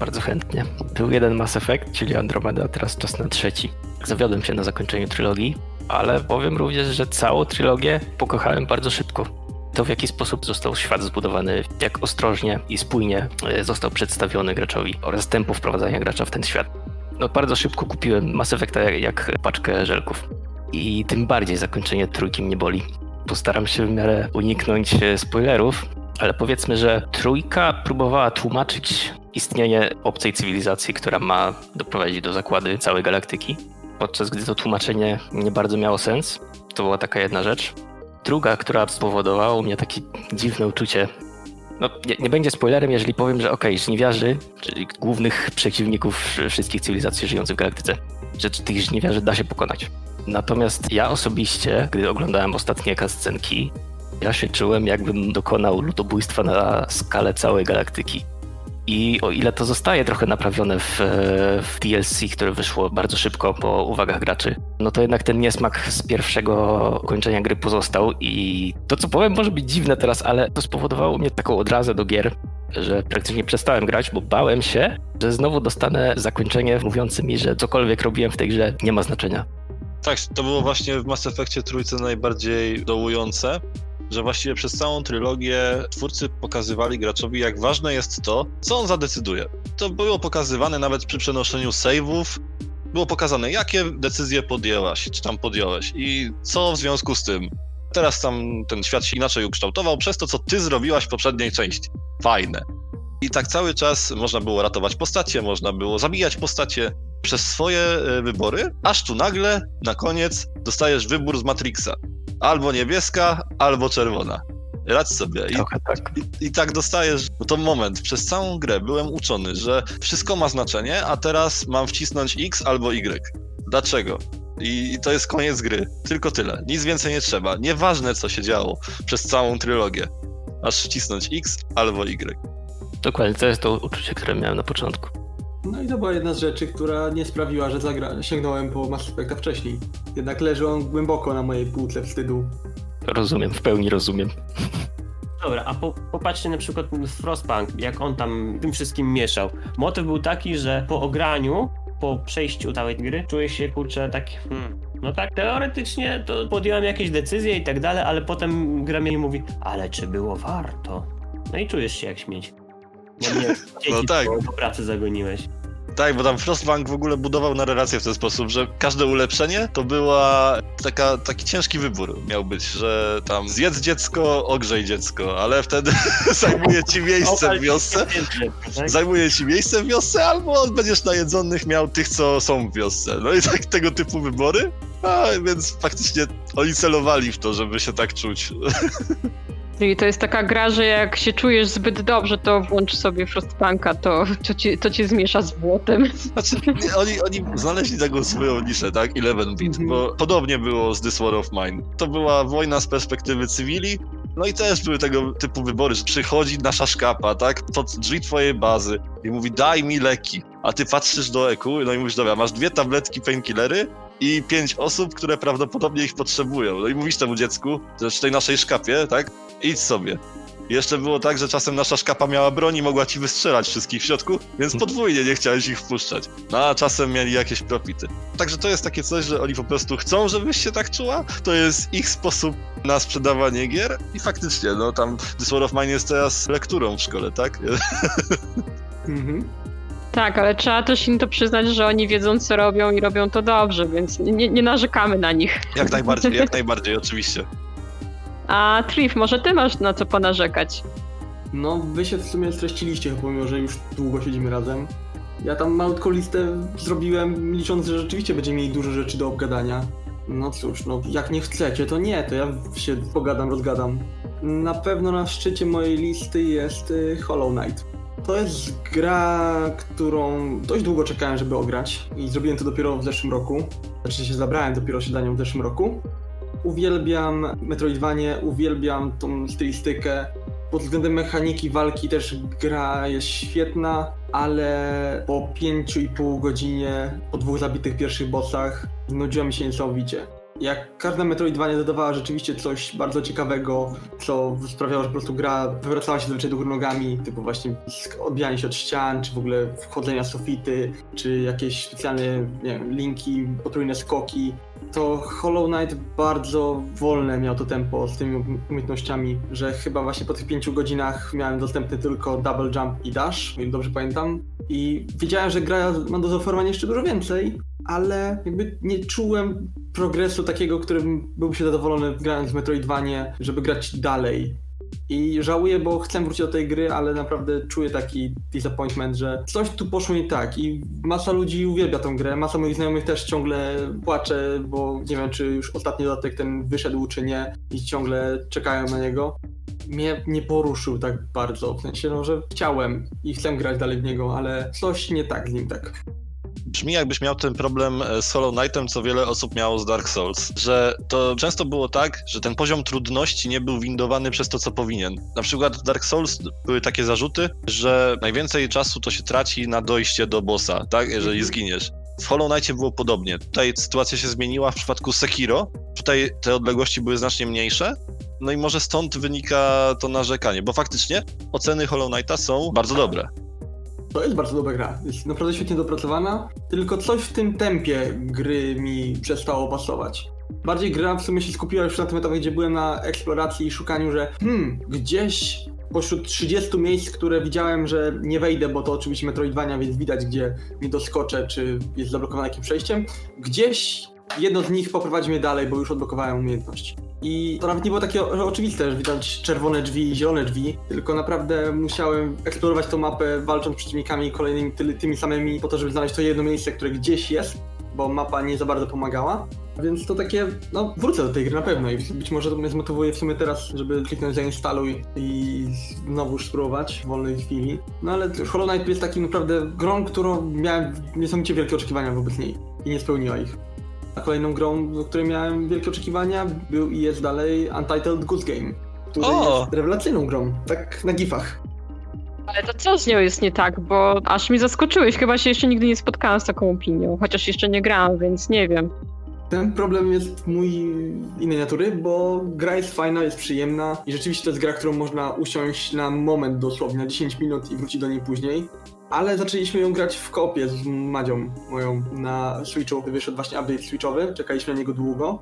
bardzo chętnie. Był jeden Mass Effect, czyli Andromeda, teraz czas na trzeci. Zawiodłem się na zakończeniu trylogii, ale powiem również, że całą trylogię pokochałem bardzo szybko. To w jaki sposób został świat zbudowany, jak ostrożnie i spójnie e, został przedstawiony graczowi oraz tempo wprowadzania gracza w ten świat. No bardzo szybko kupiłem Mass Effecta jak, jak paczkę żelków. I tym bardziej zakończenie trójki mnie boli. Postaram się w miarę uniknąć e, spoilerów, ale powiedzmy, że trójka próbowała tłumaczyć istnienie obcej cywilizacji, która ma doprowadzić do zakłady całej galaktyki, podczas gdy to tłumaczenie nie bardzo miało sens. To była taka jedna rzecz. Druga, która spowodowała u mnie takie dziwne uczucie. No, nie, nie będzie spoilerem, jeżeli powiem, że okej, okay, żniwiarzy, czyli głównych przeciwników wszystkich cywilizacji żyjących w galaktyce, że tych żniwiarzy da się pokonać. Natomiast ja osobiście, gdy oglądałem ostatnie kascenki, ja się czułem, jakbym dokonał ludobójstwa na skalę całej galaktyki. I o ile to zostaje trochę naprawione w, w, DLC, które wyszło bardzo szybko po uwagach graczy, no to jednak ten niesmak z pierwszego kończenia gry pozostał i to co powiem może być dziwne teraz, ale to spowodowało mnie taką odrazę do gier, że praktycznie przestałem grać, bo bałem się, że znowu dostanę zakończenie mówiące mi, że cokolwiek robiłem w tej grze nie ma znaczenia. Tak, to było właśnie w Mass Effectie trójce najbardziej dołujące, że właściwie przez całą trylogię twórcy pokazywali graczowi, jak ważne jest to, co on zadecyduje. To było pokazywane nawet przy przenoszeniu save'ów, było pokazane, jakie decyzje podjęłaś, czy tam podjąłeś i co w związku z tym. Teraz tam ten świat się inaczej ukształtował przez to, co ty zrobiłaś w poprzedniej części. Fajne. I tak cały czas można było ratować postacie, można było zabijać postacie przez swoje e, wybory, aż tu nagle, na koniec, dostajesz wybór z Matrixa albo niebieska, albo czerwona. Radź sobie. I, tak. I, I, tak dostajesz, bo to moment, przez całą grę byłem uczony, że wszystko ma znaczenie, a teraz mam wcisnąć X albo Y. Dlaczego? I, I to jest koniec gry. Tylko tyle. Nic więcej nie trzeba. Nieważne, co się działo przez całą trylogię. Aż wcisnąć X albo Y. Dokładnie, to jest to uczucie, które miałem na początku. No i to była jedna z rzeczy, która nie sprawiła, że zagra... sięgnąłem po Mass Effecta wcześniej. Jednak leży on głęboko na mojej półce wstydu. Rozumiem, w pełni rozumiem. Dobra, a po, popatrzcie na przykład Frostpunk, jak on tam tym wszystkim mieszał. Motyw był taki, że po ograniu, po przejściu całej gry, czuję się kurczę tak, hmm, no tak, teoretycznie to podjąłem jakieś decyzje i tak dalej, ale potem gra mi mówi, ale czy było warto? No i czujesz się jak śmieć. *laughs* No, nie, no tak. Do pracy zagoniłeś. Tak, bo tam Frostbank w ogóle budował narrację w ten sposób, że każde ulepszenie to była taka, taki ciężki wybór miał być, że tam zjedz dziecko, ogrzej dziecko, ale wtedy *laughs* zajmuje ci miejsce w wiosce, zajmuje ci miejsce w wiosce, albo będziesz na jedzonych miał tych, co są w wiosce. No i tak tego typu wybory, a więc faktycznie oni celowali w to, żeby się tak czuć. *laughs* Czyli to jest taka gra, że jak się czujesz zbyt dobrze, to włącz sobie Frostpunka, to, to, ci, to cię zmiesza z błotem. *laughs* Znaczy, oni, oni znaleźli taką swoją niszę, tak? 11-bit, mm -hmm. bo podobnie było z This War of Mine. To była wojna z perspektywy cywili, no i też były tego typu wybory, że przychodzi nasza szkapa, tak, pod drzwi twojej bazy i mówi daj mi leki, a ty patrzysz do eku no i mówisz, dobra, masz dwie tabletki painkillery i pięć osób, które prawdopodobnie ich potrzebują. No i mówisz temu dziecku, że w tej naszej szkapie, tak, idź sobie. Jeszcze było tak, że czasem nasza szkapa miała broń i mogła ci wystrzelać wszystkich w środku, więc podwójnie nie chciałeś ich wpuszczać. No a czasem mieli jakieś profity. Także to jest takie coś, że oni po prostu chcą, żebyś się tak czuła. To jest ich sposób na sprzedawanie gier i faktycznie, no tam This War of Mine jest teraz lekturą w szkole, tak? *laughs* Mhm. Tak, ale trzeba też im to przyznać, że oni wiedzą, co robią i robią to dobrze, więc nie, nie narzekamy na nich. Jak najbardziej, jak *laughs* najbardziej, oczywiście. A Trif, może ty masz na co ponarzekać? No, wy się w sumie streściliście, pomimo że już długo siedzimy razem. Ja tam malutką listę zrobiłem, licząc, że rzeczywiście będziemy mieli dużo rzeczy do obgadania. No cóż, no jak nie chcecie, to nie, to ja się pogadam, rozgadam. Na pewno na szczycie mojej listy jest y, Hollow Knight. To jest gra, którą dość długo czekałem, żeby ograć i zrobiłem to dopiero w zeszłym roku. Znaczy się zabrałem dopiero się nią w zeszłym roku. Uwielbiam Metroidvanie, uwielbiam tą stylistykę. Pod względem mechaniki walki też gra jest świetna, ale po 5,5 godzinie, po dwóch zabitych pierwszych bossach, nudziła mi się niesamowicie. Jak każda Metroidvania dodawała rzeczywiście coś bardzo ciekawego, co sprawiało, że po prostu gra wywracała się zazwyczaj do góry nogami, typu właśnie odbijanie się od ścian, czy w ogóle wchodzenia z sufity, czy jakieś specjalne wiem, linki, potrójne skoki, to Hollow Knight bardzo wolne miał to tempo z tymi umiejętnościami, że chyba właśnie po tych pięciu godzinach miałem dostępny tylko double jump i dash, dobrze pamiętam. I wiedziałem, że gra ma do zaoferowania jeszcze dużo więcej, ale jakby nie czułem progresu takiego, którym byłbym się zadowolony grając w Metroidvanie, żeby grać dalej. I żałuję, bo chcę wrócić do tej gry, ale naprawdę czuję taki disappointment, że coś tu poszło nie tak i masa ludzi uwielbia tą grę, masa moich znajomych też ciągle płacze, bo nie wiem, czy już ostatni dodatek ten wyszedł, czy nie i ciągle czekają na niego. Mnie nie poruszył tak bardzo, w sensie, no, że chciałem i chcę grać dalej w niego, ale coś nie tak z nim tak. Brzmi jakbyś miał ten problem e, z Hollow Knightem, co wiele osób miało z Dark Souls, że to często było tak, że ten poziom trudności nie był windowany przez to, co powinien. Na przykład w Dark Souls były takie zarzuty, że najwięcej czasu to się traci na dojście do bossa, tak, jeżeli Mhm. zginiesz. W Hollow Knightie było podobnie. Tutaj sytuacja się zmieniła w przypadku Sekiro. Tutaj te odległości były znacznie mniejsze. No i może stąd wynika to narzekanie, bo faktycznie oceny Hollow Knighta są bardzo dobre. To jest bardzo dobra gra, jest naprawdę świetnie dopracowana, tylko coś w tym tempie gry mi przestało pasować. Bardziej gra w sumie się skupiła już na tym etapie, gdzie byłem na eksploracji i szukaniu, że hmm, gdzieś pośród 30 miejsc, które widziałem, że nie wejdę, bo to oczywiście Metroidvania, więc widać, gdzie nie doskoczę, czy jest zablokowane jakimś przejściem, gdzieś jedno z nich poprowadzi mnie dalej, bo już odblokowałem umiejętność. I to nawet nie było takie oczywiste, że widać czerwone drzwi i zielone drzwi, tylko naprawdę musiałem eksplorować tą mapę, walcząc z przeciwnikami kolejnymi tymi, tymi samymi, po to, żeby znaleźć to jedno miejsce, które gdzieś jest, bo mapa nie za bardzo pomagała. Więc to takie, no wrócę do tej gry na pewno i być może to mnie zmotywuje w sumie teraz, żeby kliknąć zainstaluj i znowu spróbować w wolnej chwili. No ale Hollow Knight jest takim naprawdę grą, którą miałem niesamowicie wielkie oczekiwania wobec niej i nie spełniła ich. A kolejną grą, do której miałem wielkie oczekiwania, był i jest dalej Untitled Goose Game, który O! jest rewelacyjną grą, tak na gifach. Ale to co z nią jest nie tak, bo aż mi zaskoczyłeś. Chyba się jeszcze nigdy nie spotkałam z taką opinią, chociaż jeszcze nie grałam, więc nie wiem. Ten problem jest mój innej natury, bo gra jest fajna, jest przyjemna i rzeczywiście to jest gra, którą można usiąść na moment dosłownie, na 10 minut i wrócić do niej później. Ale zaczęliśmy ją grać w kopie z Madzią moją na Switchu. Wyszedł właśnie update Switchowy, czekaliśmy na niego długo.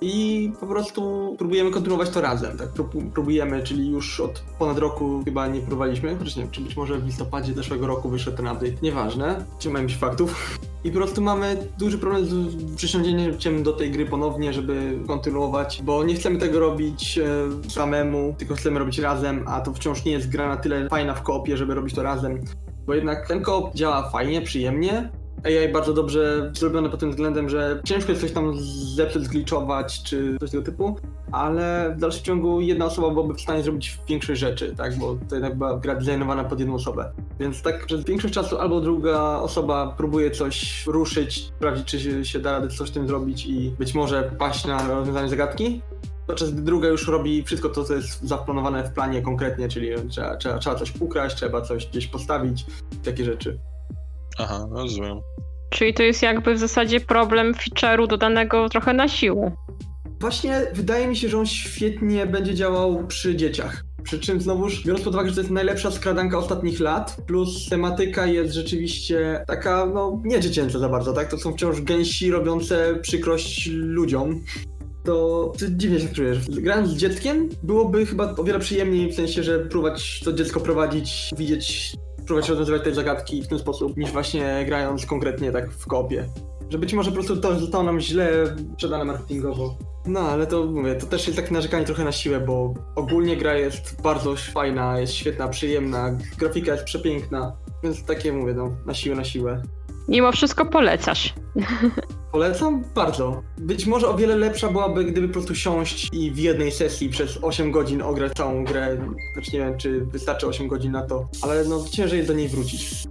I po prostu próbujemy kontynuować to razem, tak? Prób- Próbujemy, czyli już od ponad roku chyba nie próbowaliśmy, chociaż nie wiem, czy być może w listopadzie zeszłego roku wyszedł ten update, nieważne, trzymajmy się faktów. *laughs* I po prostu mamy duży problem z przysiągnięciem do tej gry ponownie, żeby kontynuować, bo nie chcemy tego robić e, samemu, tylko chcemy robić razem, a to wciąż nie jest gra na tyle fajna w koopie, żeby robić to razem. Bo jednak ten koop działa fajnie, przyjemnie, AI bardzo dobrze zrobione pod tym względem, że ciężko jest coś tam zepsuć, zgliczować czy coś tego typu, ale w dalszym ciągu jedna osoba byłaby w stanie zrobić większość rzeczy, tak, bo to jednak była gra designowana pod jedną osobę. Więc tak przez większość czasu albo druga osoba próbuje coś ruszyć, sprawdzić czy się, się da radę coś z tym zrobić i być może paść na rozwiązanie zagadki, podczas gdy druga już robi wszystko to, co jest zaplanowane w planie konkretnie, czyli trzeba, trzeba, trzeba coś ukraść, trzeba coś gdzieś postawić, takie rzeczy. Aha, rozumiem. Czyli to jest jakby w zasadzie problem feature'u dodanego trochę na siłę. Właśnie wydaje mi się, że on świetnie będzie działał przy dzieciach. Przy czym znowuż, biorąc pod uwagę, że to jest najlepsza skradanka ostatnich lat, plus tematyka jest rzeczywiście taka, no, nie dziecięca za bardzo, tak? To są wciąż gęsi robiące przykrość ludziom. To dziwnie się czujesz. Grając z dzieckiem byłoby chyba o wiele przyjemniej, w sensie, że próbować to dziecko prowadzić, widzieć, próbować rozwiązywać te zagadki w ten sposób, niż właśnie grając konkretnie tak w kopie. Że być może po prostu to zostało nam źle sprzedane marketingowo. No, ale to mówię, to też jest takie narzekanie trochę na siłę, bo ogólnie gra jest bardzo fajna, jest świetna, przyjemna, grafika jest przepiękna, więc takie mówię, no, na siłę, na siłę. Mimo wszystko polecasz. *laughs* Polecam bardzo. Być może o wiele lepsza byłaby, gdyby po prostu siąść i w jednej sesji przez 8 godzin ograć całą grę. Znaczy nie wiem, czy wystarczy 8 godzin na to, ale no ciężej jest do niej wrócić.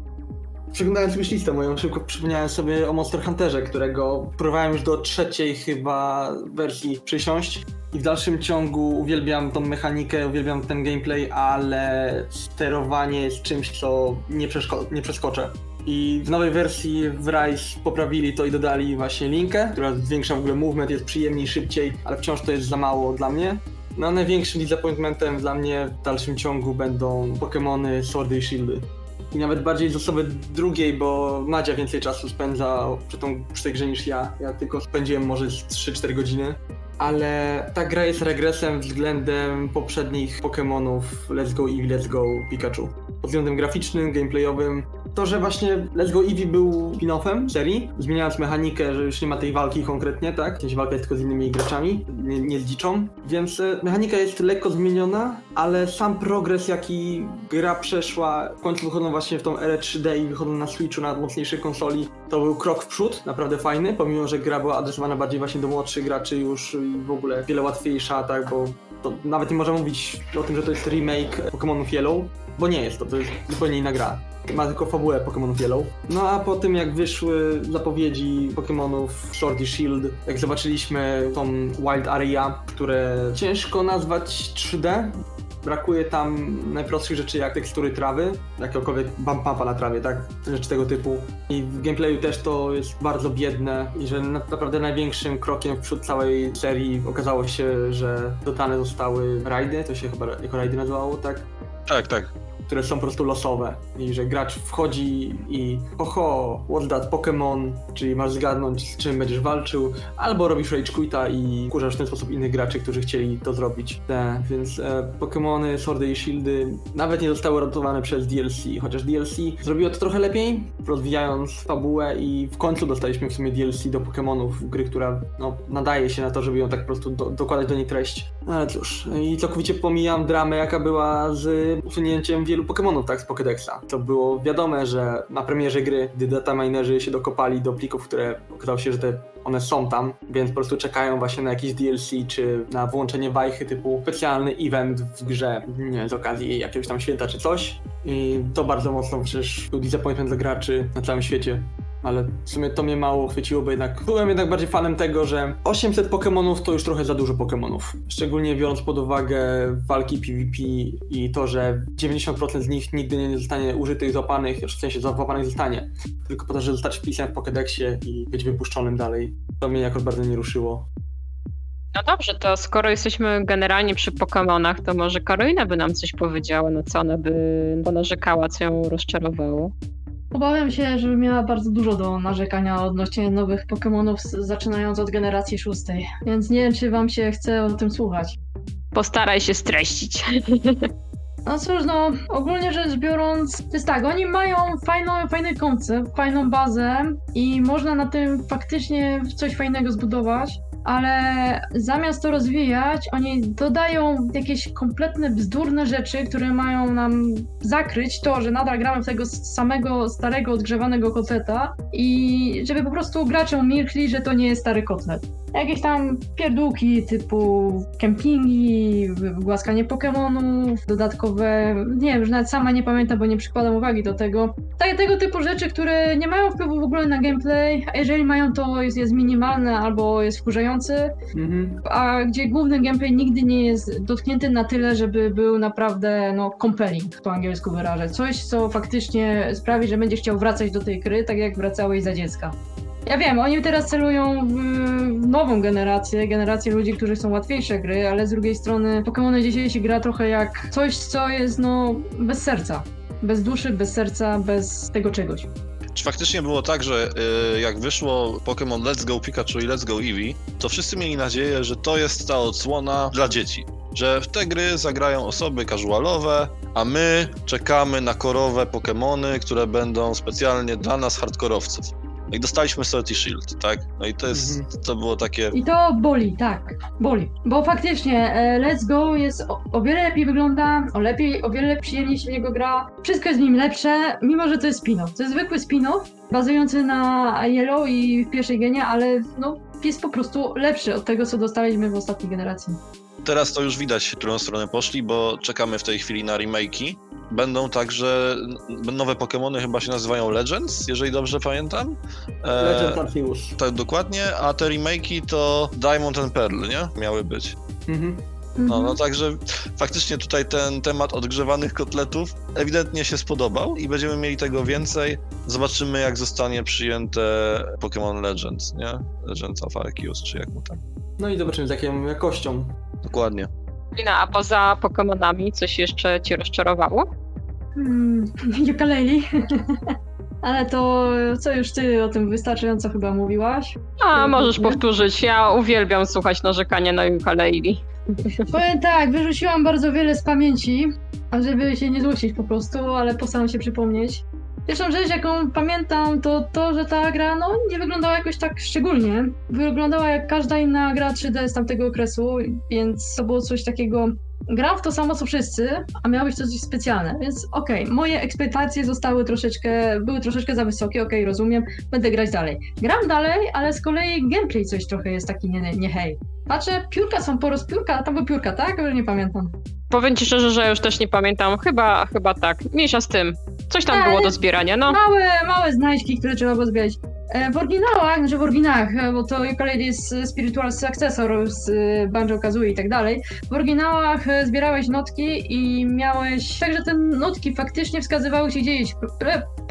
Przeglądając myślistę moją, szybko przypomniałem sobie o Monster Hunterze, którego próbowałem już do trzeciej chyba wersji przysiąść i w dalszym ciągu uwielbiam tą mechanikę, uwielbiam ten gameplay, ale sterowanie jest czymś, co nie, nie przeskoczę. I w nowej wersji w Rise poprawili to i dodali właśnie linkę, która zwiększa w ogóle movement, jest przyjemniej, szybciej, ale wciąż to jest za mało dla mnie. No największym disappointmentem dla mnie w dalszym ciągu będą Pokémony Swordy i Shieldy. I nawet bardziej z osoby drugiej, bo Madzia więcej czasu spędza przy, tą, przy tej grze niż ja. Ja tylko spędziłem może z 3-4 godziny. Ale ta gra jest regresem względem poprzednich Pokémonów Let's Go Eevee, Let's Go Pikachu. Pod względem graficznym, gameplayowym. To, że właśnie Let's Go Eevee był spin-offem serii, zmieniając mechanikę, że już nie ma tej walki konkretnie, tak? W walka jest tylko z innymi graczami, nie, nie z dziczą. Więc e, mechanika jest lekko zmieniona, ale sam progres, jaki gra przeszła, w końcu wychodzą właśnie w tą erę 3D i wychodzą na Switchu, na mocniejszej konsoli, to był krok w przód, naprawdę fajny, pomimo, że gra była adresowana bardziej właśnie do młodszych graczy już w ogóle wiele łatwiejsza, tak, bo to nawet nie można mówić o tym, że to jest remake Pokémonów Yellow, bo nie jest to, to jest zupełnie inna gra. Ma tylko fabułę Pokémonów Yellow. No a po tym jak wyszły zapowiedzi Pokémonów Sword i Shield, jak zobaczyliśmy tą Wild Area, które ciężko nazwać 3D, brakuje tam najprostszych rzeczy jak tekstury trawy, jakiegokolwiek bump na trawie, tak? Rzeczy tego typu. I w gameplayu też to jest bardzo biedne i że na- naprawdę największym krokiem w przód całej serii okazało się, że dodane zostały rajdy, to się chyba jako rajdy nazywało, tak? Tak, tak. Które są po prostu losowe i że gracz wchodzi i oho, what's that Pokémon, czyli masz zgadnąć z czym będziesz walczył, albo robisz rage quita i kurzasz w ten sposób innych graczy, którzy chcieli to zrobić. Te, więc e, Pokémony, Swordy i Shieldy nawet nie zostały ratowane przez DLC, chociaż DLC zrobiło to trochę lepiej, rozwijając fabułę i w końcu dostaliśmy w sumie DLC do Pokémonów, gry, która no, nadaje się na to, żeby ją tak po prostu do, dokładać do niej treść. No Ale cóż, i całkowicie pomijam dramę, jaka była z usunięciem wielu Pokémonów, tak, z Pokédexa. To było wiadome, że na premierze gry, gdy dataminerzy się dokopali do plików, które okazało się, że te one są tam, więc po prostu czekają właśnie na jakieś DLC, czy na włączenie wajchy typu specjalny event w grze, nie z okazji jakiegoś tam święta czy coś. I to bardzo mocno przecież był disappointment dla graczy na całym świecie. Ale w sumie to mnie mało chwyciło, bo jednak byłem jednak bardziej fanem tego, że 800 Pokémonów to już trochę za dużo Pokémonów. Szczególnie biorąc pod uwagę walki PvP i to, że 90% z nich nigdy nie zostanie użytych, złapanych, w sensie złapanych zostanie. Tylko po to, żeby zostać wpisanym w Pokédexie i być wypuszczonym dalej. To mnie jakoś bardzo nie ruszyło. No dobrze, to skoro jesteśmy generalnie przy Pokemonach, to może Karolina by nam coś powiedziała, na co ona by ponarzekała, co ją rozczarowało. Obawiam się, że miała bardzo dużo do narzekania odnośnie nowych Pokémonów, zaczynając od generacji szóstej. Więc nie wiem, czy wam się chce o tym słuchać. Postaraj się streścić. *laughs* No cóż, no, ogólnie rzecz biorąc, to jest tak, oni mają fajną, fajny koncept, fajną bazę i można na tym faktycznie coś fajnego zbudować, ale zamiast to rozwijać, oni dodają jakieś kompletne bzdurne rzeczy, które mają nam zakryć to, że nadal gramy w tego samego starego, odgrzewanego kotleta i żeby po prostu gracze umilkli, że to nie jest stary kotlet. Jakieś tam pierdółki typu kempingi, głaskanie Pokemonów, dodatkowe, nie wiem, już nawet sama nie pamiętam, bo nie przykładam uwagi do tego. Tak, tego typu rzeczy, które nie mają wpływu w ogóle na gameplay, a jeżeli mają, to jest, jest minimalne albo jest Mhm. a gdzie główny gameplay nigdy nie jest dotknięty na tyle, żeby był naprawdę, no, compelling, po angielsku wyrażę. Coś, co faktycznie sprawi, że będziesz chciał wracać do tej gry, tak jak wracałeś za dziecka. Ja wiem, oni teraz celują w, w nową generację, generację ludzi, którzy chcą łatwiejsze gry, ale z drugiej strony Pokémony dzisiaj się gra trochę jak coś, co jest, no, bez serca. Bez duszy, bez serca, bez tego czegoś. Czy faktycznie było tak, że y, jak wyszło Pokémon Let's Go Pikachu i Let's Go Eevee, to wszyscy mieli nadzieję, że to jest ta odsłona dla dzieci. Że w te gry zagrają osoby casualowe, a my czekamy na korowe Pokémony, które będą specjalnie dla nas hardkorowców. No i dostaliśmy i Shield, tak? No i to jest, Mhm. to było takie... I to boli, tak, boli. Bo faktycznie e, Let's Go jest o, o wiele lepiej wygląda, o lepiej, o wiele przyjemniej się w niego gra. Wszystko jest w nim lepsze, mimo że to jest spin-off. To jest zwykły spin-off, bazujący na Yellow i w pierwszej genie, ale no, jest po prostu lepszy od tego, co dostaliśmy w ostatniej generacji. Teraz to już widać, w którą stronę poszli, bo czekamy w tej chwili na remake'i. Będą także nowe Pokémony chyba się nazywają Legends, jeżeli dobrze pamiętam. E, Legend Arceus. Tak, dokładnie, a te remake'i to Diamond and Pearl, nie? Miały być. Mhm. No, Mhm. no także faktycznie tutaj ten temat odgrzewanych kotletów ewidentnie się spodobał i będziemy mieli tego więcej. Zobaczymy jak zostanie przyjęte Pokémon Legends, nie? Legends of Arceus, czy jak mu tam. No i zobaczymy z jaką jakością. Dokładnie. Lina, a poza Pokemonami coś jeszcze cię rozczarowało? Hmm, *laughs* ukulele. *laughs* Ale to co już ty o tym wystarczająco chyba mówiłaś. A, możesz Nie? powtórzyć. Ja uwielbiam słuchać narzekania na ukulele. *laughs* Powiem tak, wyrzuciłam bardzo wiele z pamięci, żeby się nie złościć po prostu, ale postaram się przypomnieć. Pierwszą rzecz, jaką pamiętam, to to, że ta gra no, nie wyglądała jakoś tak szczególnie. Wyglądała jak każda inna gra 3D z tamtego okresu, więc to było coś takiego. Gram w to samo co wszyscy, a miało być coś specjalne, więc okej, moje ekspektacje zostały troszeczkę, były troszeczkę za wysokie, okej, rozumiem, będę grać dalej. Gram dalej, ale z kolei gameplay coś trochę jest taki nie, nie hej. Patrzę, piórka są po roz... piórka, tam były piórka, tak? Już nie pamiętam. Powiem ci szczerze, że już też nie pamiętam. Chyba, chyba tak. Mniejsza z tym. Coś tam Ale- było do zbierania, no. Małe, małe znajdźki, które trzeba było zbierać. E, W oryginałach, znaczy w oryginałach, e, bo to ukulele jest e, spiritual successor z e, Banjo Kazooie i tak dalej. W oryginałach e, zbierałeś notki i miałeś. Także te notki faktycznie wskazywały ci gdzieś.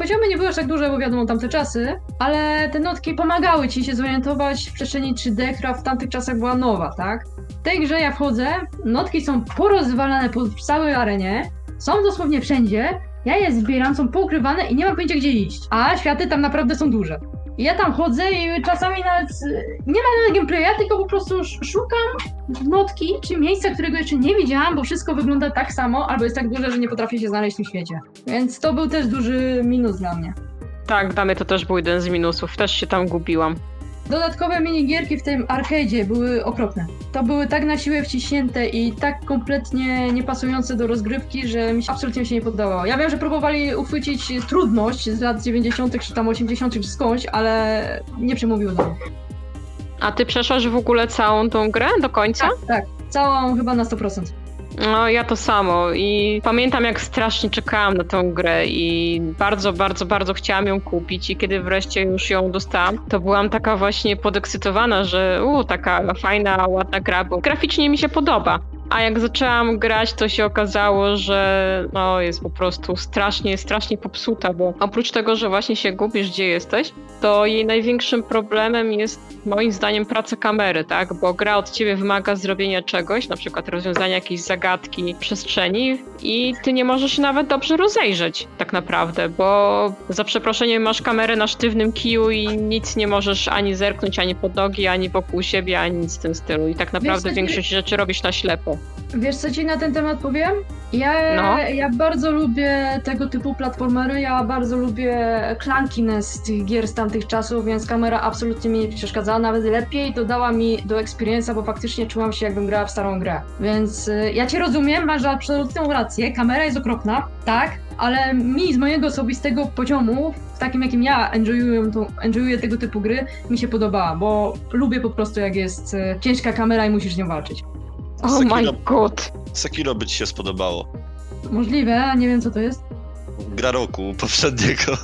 Poziomy nie były aż tak duże, bo wiadomo, tamte czasy, ale te notki pomagały ci się zorientować w przestrzeni 3D, która w tamtych czasach była nowa, tak? W tej grze ja wchodzę, notki są porozwalane po całej arenie, są dosłownie wszędzie, ja je zbieram, są poukrywane i nie mam pojęcia gdzie iść. A światy tam naprawdę są duże. Ja tam chodzę i czasami nawet nie ma nawet gameplaya, tylko po prostu sz- szukam notki czy miejsca, którego jeszcze nie widziałam, bo wszystko wygląda tak samo, albo jest tak duże, że nie potrafię się znaleźć w tym świecie. Więc to był też duży minus dla mnie. Tak, dla mnie to też był jeden z minusów. Też się tam gubiłam. Dodatkowe minigierki w tym arcade'zie były okropne. To były tak na siłę wciśnięte i tak kompletnie niepasujące do rozgrywki, że mi się absolutnie się nie poddawało. Ja wiem, że próbowali uchwycić trudność z lat 90. czy tam 80. czy skądś, ale nie przemówiło do mnie. A ty przeszłaś w ogóle całą tą grę do końca? Tak, tak. Całą chyba na 100%. No, ja to samo i pamiętam jak strasznie czekałam na tę grę i bardzo, bardzo, bardzo chciałam ją kupić i kiedy wreszcie już ją dostałam, to byłam taka właśnie podekscytowana, że u, taka fajna, ładna gra, bo graficznie mi się podoba. A jak zaczęłam grać, to się okazało, że no, jest po prostu strasznie, strasznie popsuta, bo oprócz tego, że właśnie się gubisz, gdzie jesteś, to jej największym problemem jest moim zdaniem praca kamery, tak? Bo gra od ciebie wymaga zrobienia czegoś, na przykład rozwiązania jakiejś zagadki przestrzeni i ty nie możesz się nawet dobrze rozejrzeć tak naprawdę, bo za przeproszeniem masz kamerę na sztywnym kiju i nic nie możesz ani zerknąć, ani pod nogi, ani wokół siebie, ani nic w tym stylu. I tak naprawdę Wiesz, większość rzeczy robisz na ślepo. Wiesz, co ci na ten temat powiem? Ja, No. ja bardzo lubię tego typu platformery, ja bardzo lubię clunkiness tych gier z tamtych czasów, więc kamera absolutnie mi nie przeszkadzała, nawet lepiej dodała mi do experience'a, bo faktycznie czułam się jakbym grała w starą grę. Więc y, ja cię rozumiem, masz absolutną rację, kamera jest okropna, tak, ale mi z mojego osobistego poziomu, w takim jakim ja enjoyuję, tą, enjoyuję tego typu gry, mi się podobała, bo lubię po prostu jak jest y, ciężka kamera i musisz z nią walczyć. Oh my Sekiro, god. Sekiro by ci się spodobało. Możliwe, a nie wiem co to jest. Gra roku poprzedniego.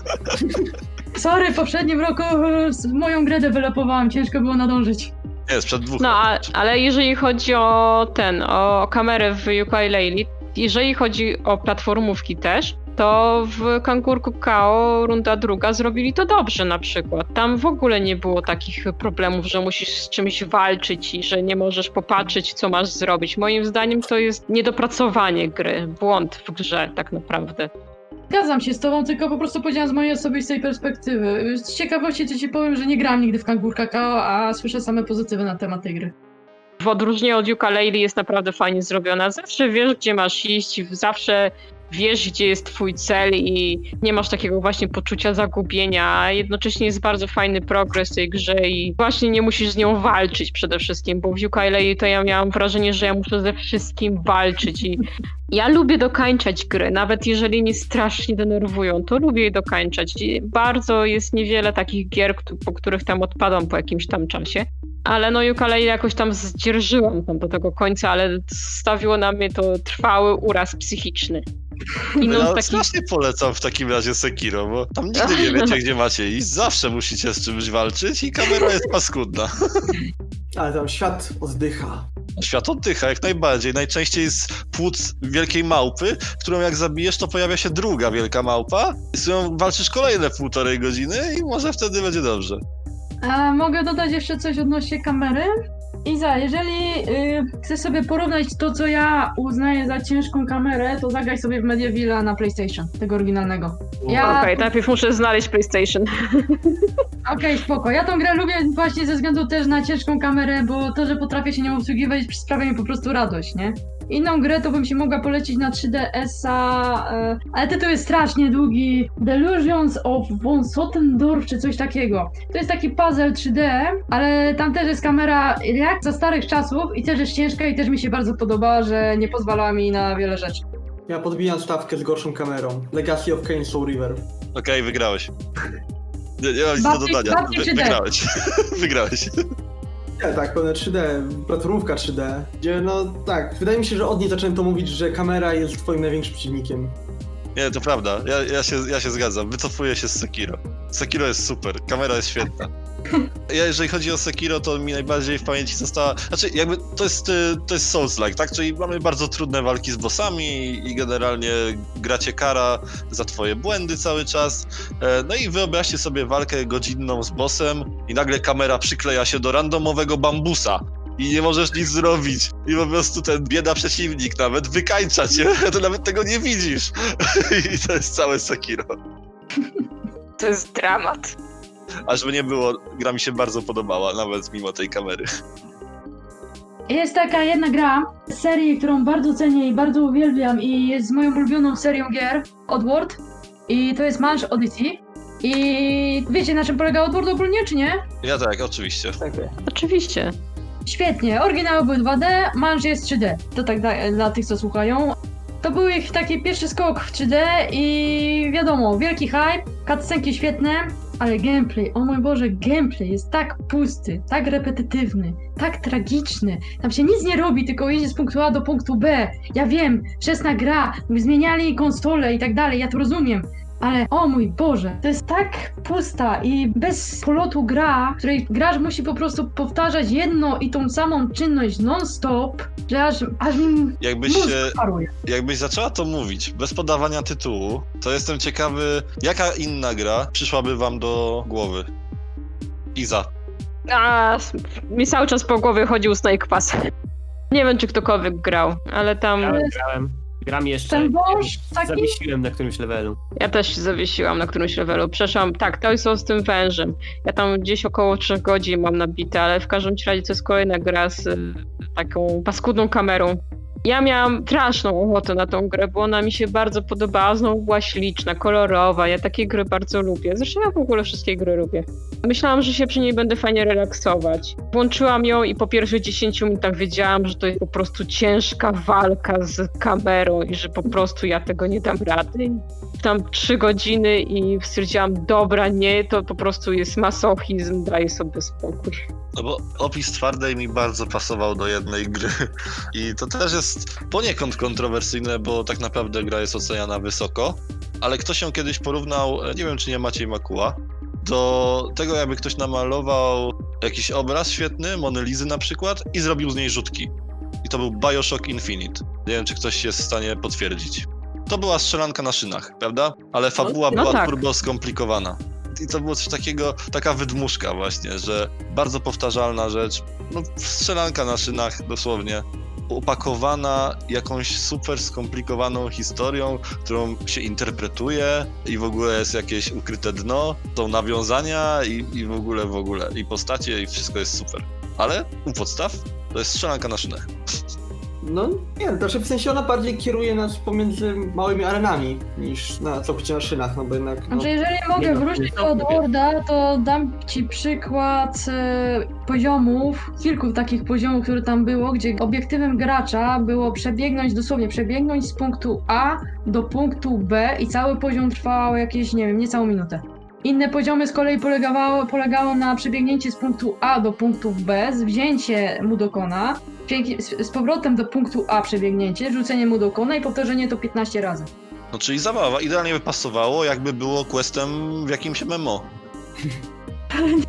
*laughs* Sorry, w poprzednim roku e, z- moją grę developowałam, ciężko było nadążyć. Nie, sprzed dwóch No, a, ale jeżeli chodzi o ten, o kamerę w ukulele, jeżeli chodzi o platformówki też, to w Kangurku Kao runda druga zrobili to dobrze na przykład. Tam w ogóle nie było takich problemów, że musisz z czymś walczyć i że nie możesz popatrzeć, co masz zrobić. Moim zdaniem to jest niedopracowanie gry, błąd w grze tak naprawdę. Zgadzam się z tobą, tylko po prostu powiedziałam z mojej osobistej perspektywy. Z ciekawości to ci powiem, że nie grałam nigdy w Kangur Kakao, a słyszę same pozytywy na temat tej gry. W odróżnieniu od ukulele jest naprawdę fajnie zrobiona. Zawsze wiesz, gdzie masz iść, zawsze wiesz, gdzie jest twój cel i nie masz takiego właśnie poczucia zagubienia, jednocześnie jest bardzo fajny progres tej grze i właśnie nie musisz z nią walczyć przede wszystkim, bo w ukulele to ja miałam wrażenie, że ja muszę ze wszystkim walczyć i ja lubię dokańczać gry, nawet jeżeli mnie strasznie denerwują, to lubię je dokańczać. I bardzo jest niewiele takich gier, po których tam odpadam po jakimś tam czasie. Ale no ukulele jakoś tam zdzierżyłam tam do tego końca, ale stawiło na mnie to trwały uraz psychiczny. I No ja taki... strasznie polecam w takim razie Sekiro, bo tam nigdy nie wiecie, gdzie macie iść. Zawsze musicie z czymś walczyć i kamera jest paskudna. Ale tam świat oddycha. Świat oddycha jak najbardziej. Najczęściej jest płuc wielkiej małpy, którą jak zabijesz, to pojawia się druga wielka małpa. I z którą walczysz kolejne półtorej godziny i może wtedy będzie dobrze. A mogę dodać jeszcze coś odnośnie kamery? Iza, jeżeli y, chcesz sobie porównać to, co ja uznaję za ciężką kamerę, to zagraj sobie w Medievilla na PlayStation, tego oryginalnego. Ja... Okej, najpierw muszę znaleźć PlayStation. Okej, spoko. Ja tą grę lubię właśnie ze względu też na ciężką kamerę, bo to, że potrafię się nią obsługiwać sprawia mi po prostu radość, nie? Inną grę to bym się mogła polecić na 3DS-a, e, ale tytuł jest strasznie długi. Delusions of von Sottendorf, czy coś takiego. To jest taki puzzle 3D, ale tam też jest kamera jak za starych czasów i też jest ciężka i też mi się bardzo podobała, że nie pozwalała mi na wiele rzeczy. Ja podbijam stawkę z gorszą kamerą. Legacy of Kane Soul River. Okej, wygrałeś. *laughs* Nie, nie mam nic do Bardziej- dodania. bardziej Wy, 3D. wygrałeś. *laughs* wygrałeś. Nie, tak, pełne 3D, platformówka 3D, gdzie no tak, wydaje mi się, że od niej zacząłem to mówić, że kamera jest twoim największym przeciwnikiem. Nie, to prawda. Ja, ja, się, ja się zgadzam. Wycofuję się z Sekiro. Sekiro jest super. Kamera jest świetna. Ja, jeżeli chodzi o Sekiro, to mi najbardziej w pamięci została. Znaczy, jakby to jest, y, to jest Souls-like, tak? Czyli mamy bardzo trudne walki z bossami i generalnie gracie kara za twoje błędy cały czas. E, No i wyobraźcie sobie walkę godzinną z bossem i nagle kamera przykleja się do randomowego bambusa. I nie możesz nic zrobić. I po prostu ten bieda przeciwnik nawet wykańcza cię, *laughs* to nawet tego nie widzisz. *laughs* I to jest całe Sekiro. To jest dramat. A żeby nie było, gra mi się bardzo podobała, nawet mimo tej kamery. Jest taka jedna gra z serii, którą bardzo cenię i bardzo uwielbiam i jest moją ulubioną serią gier, Oddworld. I to jest Manch Odyssey. I wiecie na czym polega Oddworld ogólnie, czy nie? Ja tak, oczywiście. Tak, Oczywiście. Świetnie, oryginały były 2D, Manch jest 3D. To tak da, dla tych, co słuchają. To był ich taki pierwszy skok w 3D i wiadomo, wielki hype, cutscenki świetne, ale gameplay, o mój Boże, gameplay jest tak pusty, tak repetytywny, tak tragiczny. Tam się nic nie robi, tylko jedzie z punktu A do punktu B. Ja wiem, wczesna gra, zmieniali konsole i tak dalej, ja to rozumiem. Ale o mój Boże, to jest tak pusta i bez polotu gra, w której gracz musi po prostu powtarzać jedno i tą samą czynność non-stop, że aż, aż mi Jakbyś, mózg paruje. jakbyś zaczęła to mówić bez podawania tytułu, to jestem ciekawy, jaka inna gra przyszłaby wam do głowy. Iza. A mi cały czas po głowie chodził Snake Pass. Nie wiem, czy ktokolwiek grał, ale tam Grałem, grałem. Gram jeszcze. Ten wąż taki? Zawiesiłem na którymś levelu. ja też się zawiesiłam na którymś levelu. Przeszłam, tak, to jest z tym wężem. Ja tam gdzieś około 3 godzin mam nabite, ale w każdym razie to jest kolejna gra z y, taką paskudną kamerą. Ja miałam straszną ochotę na tą grę, bo ona mi się bardzo podobała. Znowu była śliczna, kolorowa. Ja takie gry bardzo lubię. Zresztą ja w ogóle wszystkie gry lubię. Myślałam, że się przy niej będę fajnie relaksować. Włączyłam ją i po pierwszych 10 minutach wiedziałam, że to jest po prostu ciężka walka z kamerą i że po prostu ja tego nie dam rady. Tam 3 godziny i stwierdziłam, dobra, nie, to po prostu jest masochizm, daję sobie spokój. No bo opis twardej mi bardzo pasował do jednej gry. *laughs* I to też jest poniekąd kontrowersyjne, bo tak naprawdę gra jest oceniana wysoko. Ale ktoś ją kiedyś porównał, e, nie wiem czy nie Maciej Makuła, do tego jakby ktoś namalował jakiś obraz świetny, Monelizy na przykład, i zrobił z niej rzutki. I to był Bioshock Infinite. Nie wiem czy ktoś jest w stanie potwierdzić. To była strzelanka na szynach, prawda? Ale fabuła no była tak. turbo skomplikowana. I to było coś takiego, taka wydmuszka właśnie, że bardzo powtarzalna rzecz, no strzelanka na szynach dosłownie, opakowana jakąś super skomplikowaną historią, którą się interpretuje i w ogóle jest jakieś ukryte dno, są nawiązania i, i w ogóle, w ogóle, i postacie i wszystko jest super. Ale u podstaw to jest strzelanka na szynach. No nie wiem, znaczy w sensie ona bardziej kieruje nas pomiędzy małymi arenami niż na całkowicie na szynach, no bo jednak no, Znaczy, jeżeli mogę wrócić do Oddworlda, to dam ci przykład e, poziomów, kilku takich poziomów, które tam było, gdzie obiektywem gracza było przebiegnąć, dosłownie przebiegnąć z punktu A do punktu B i cały poziom trwał jakieś, nie wiem, niecałą minutę. Inne poziomy z kolei polegało, polegało na przebiegnięcie z punktu A do punktu B, wzięcie Mudokona, przebieg- z, powrotem do punktu A przebiegnięcie, rzucenie Mudokona i powtórzenie to 15 razy. No czyli zabawa, idealnie by pasowało, jakby było questem w jakimś MMO.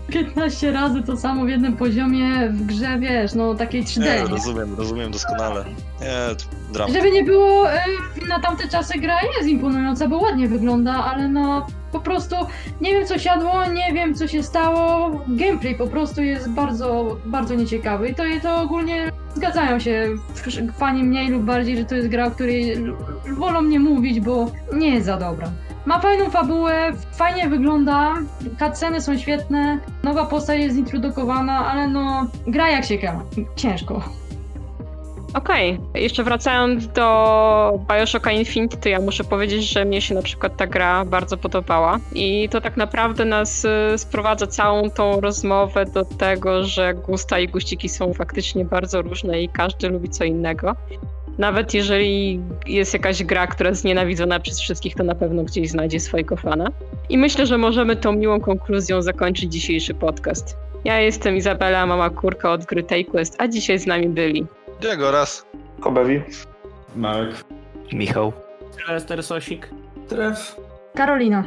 15 *laughs* razy to samo w jednym poziomie w grze, wiesz, no takiej 3D. Nie, nie? rozumiem, rozumiem doskonale. Nie, to dramat. Żeby nie było, e, na tamte czasy gra jest imponująca, bo ładnie wygląda, ale no po prostu nie wiem co siadło, nie wiem co się stało. Gameplay po prostu jest bardzo, bardzo nieciekawy i to, to ogólnie zgadzają się fani mniej lub bardziej, że to jest gra, o której wolą nie mówić, bo nie jest za dobra. Ma fajną fabułę, fajnie wygląda, cutsceny są świetne, nowa postać jest introdukowana, ale no gra jak się gra, ciężko. Okej, jeszcze wracając do Bioshocka Infinite, to ja muszę powiedzieć, że mnie się na przykład ta gra bardzo podobała i to tak naprawdę nas y, sprowadza całą tą rozmowę do tego, że gusta i guściki są faktycznie bardzo różne i każdy lubi co innego. Nawet jeżeli jest jakaś gra, która jest nienawidzona przez wszystkich, to na pewno gdzieś znajdzie swojego fana. I myślę, że możemy tą miłą konkluzją zakończyć dzisiejszy podcast. Ja jestem Izabela, mama kurka od gry Take Quest, a dzisiaj z nami byli Diego raz. Kobewi. Marek. Michał. Lester Sosik. Tref. Karolina.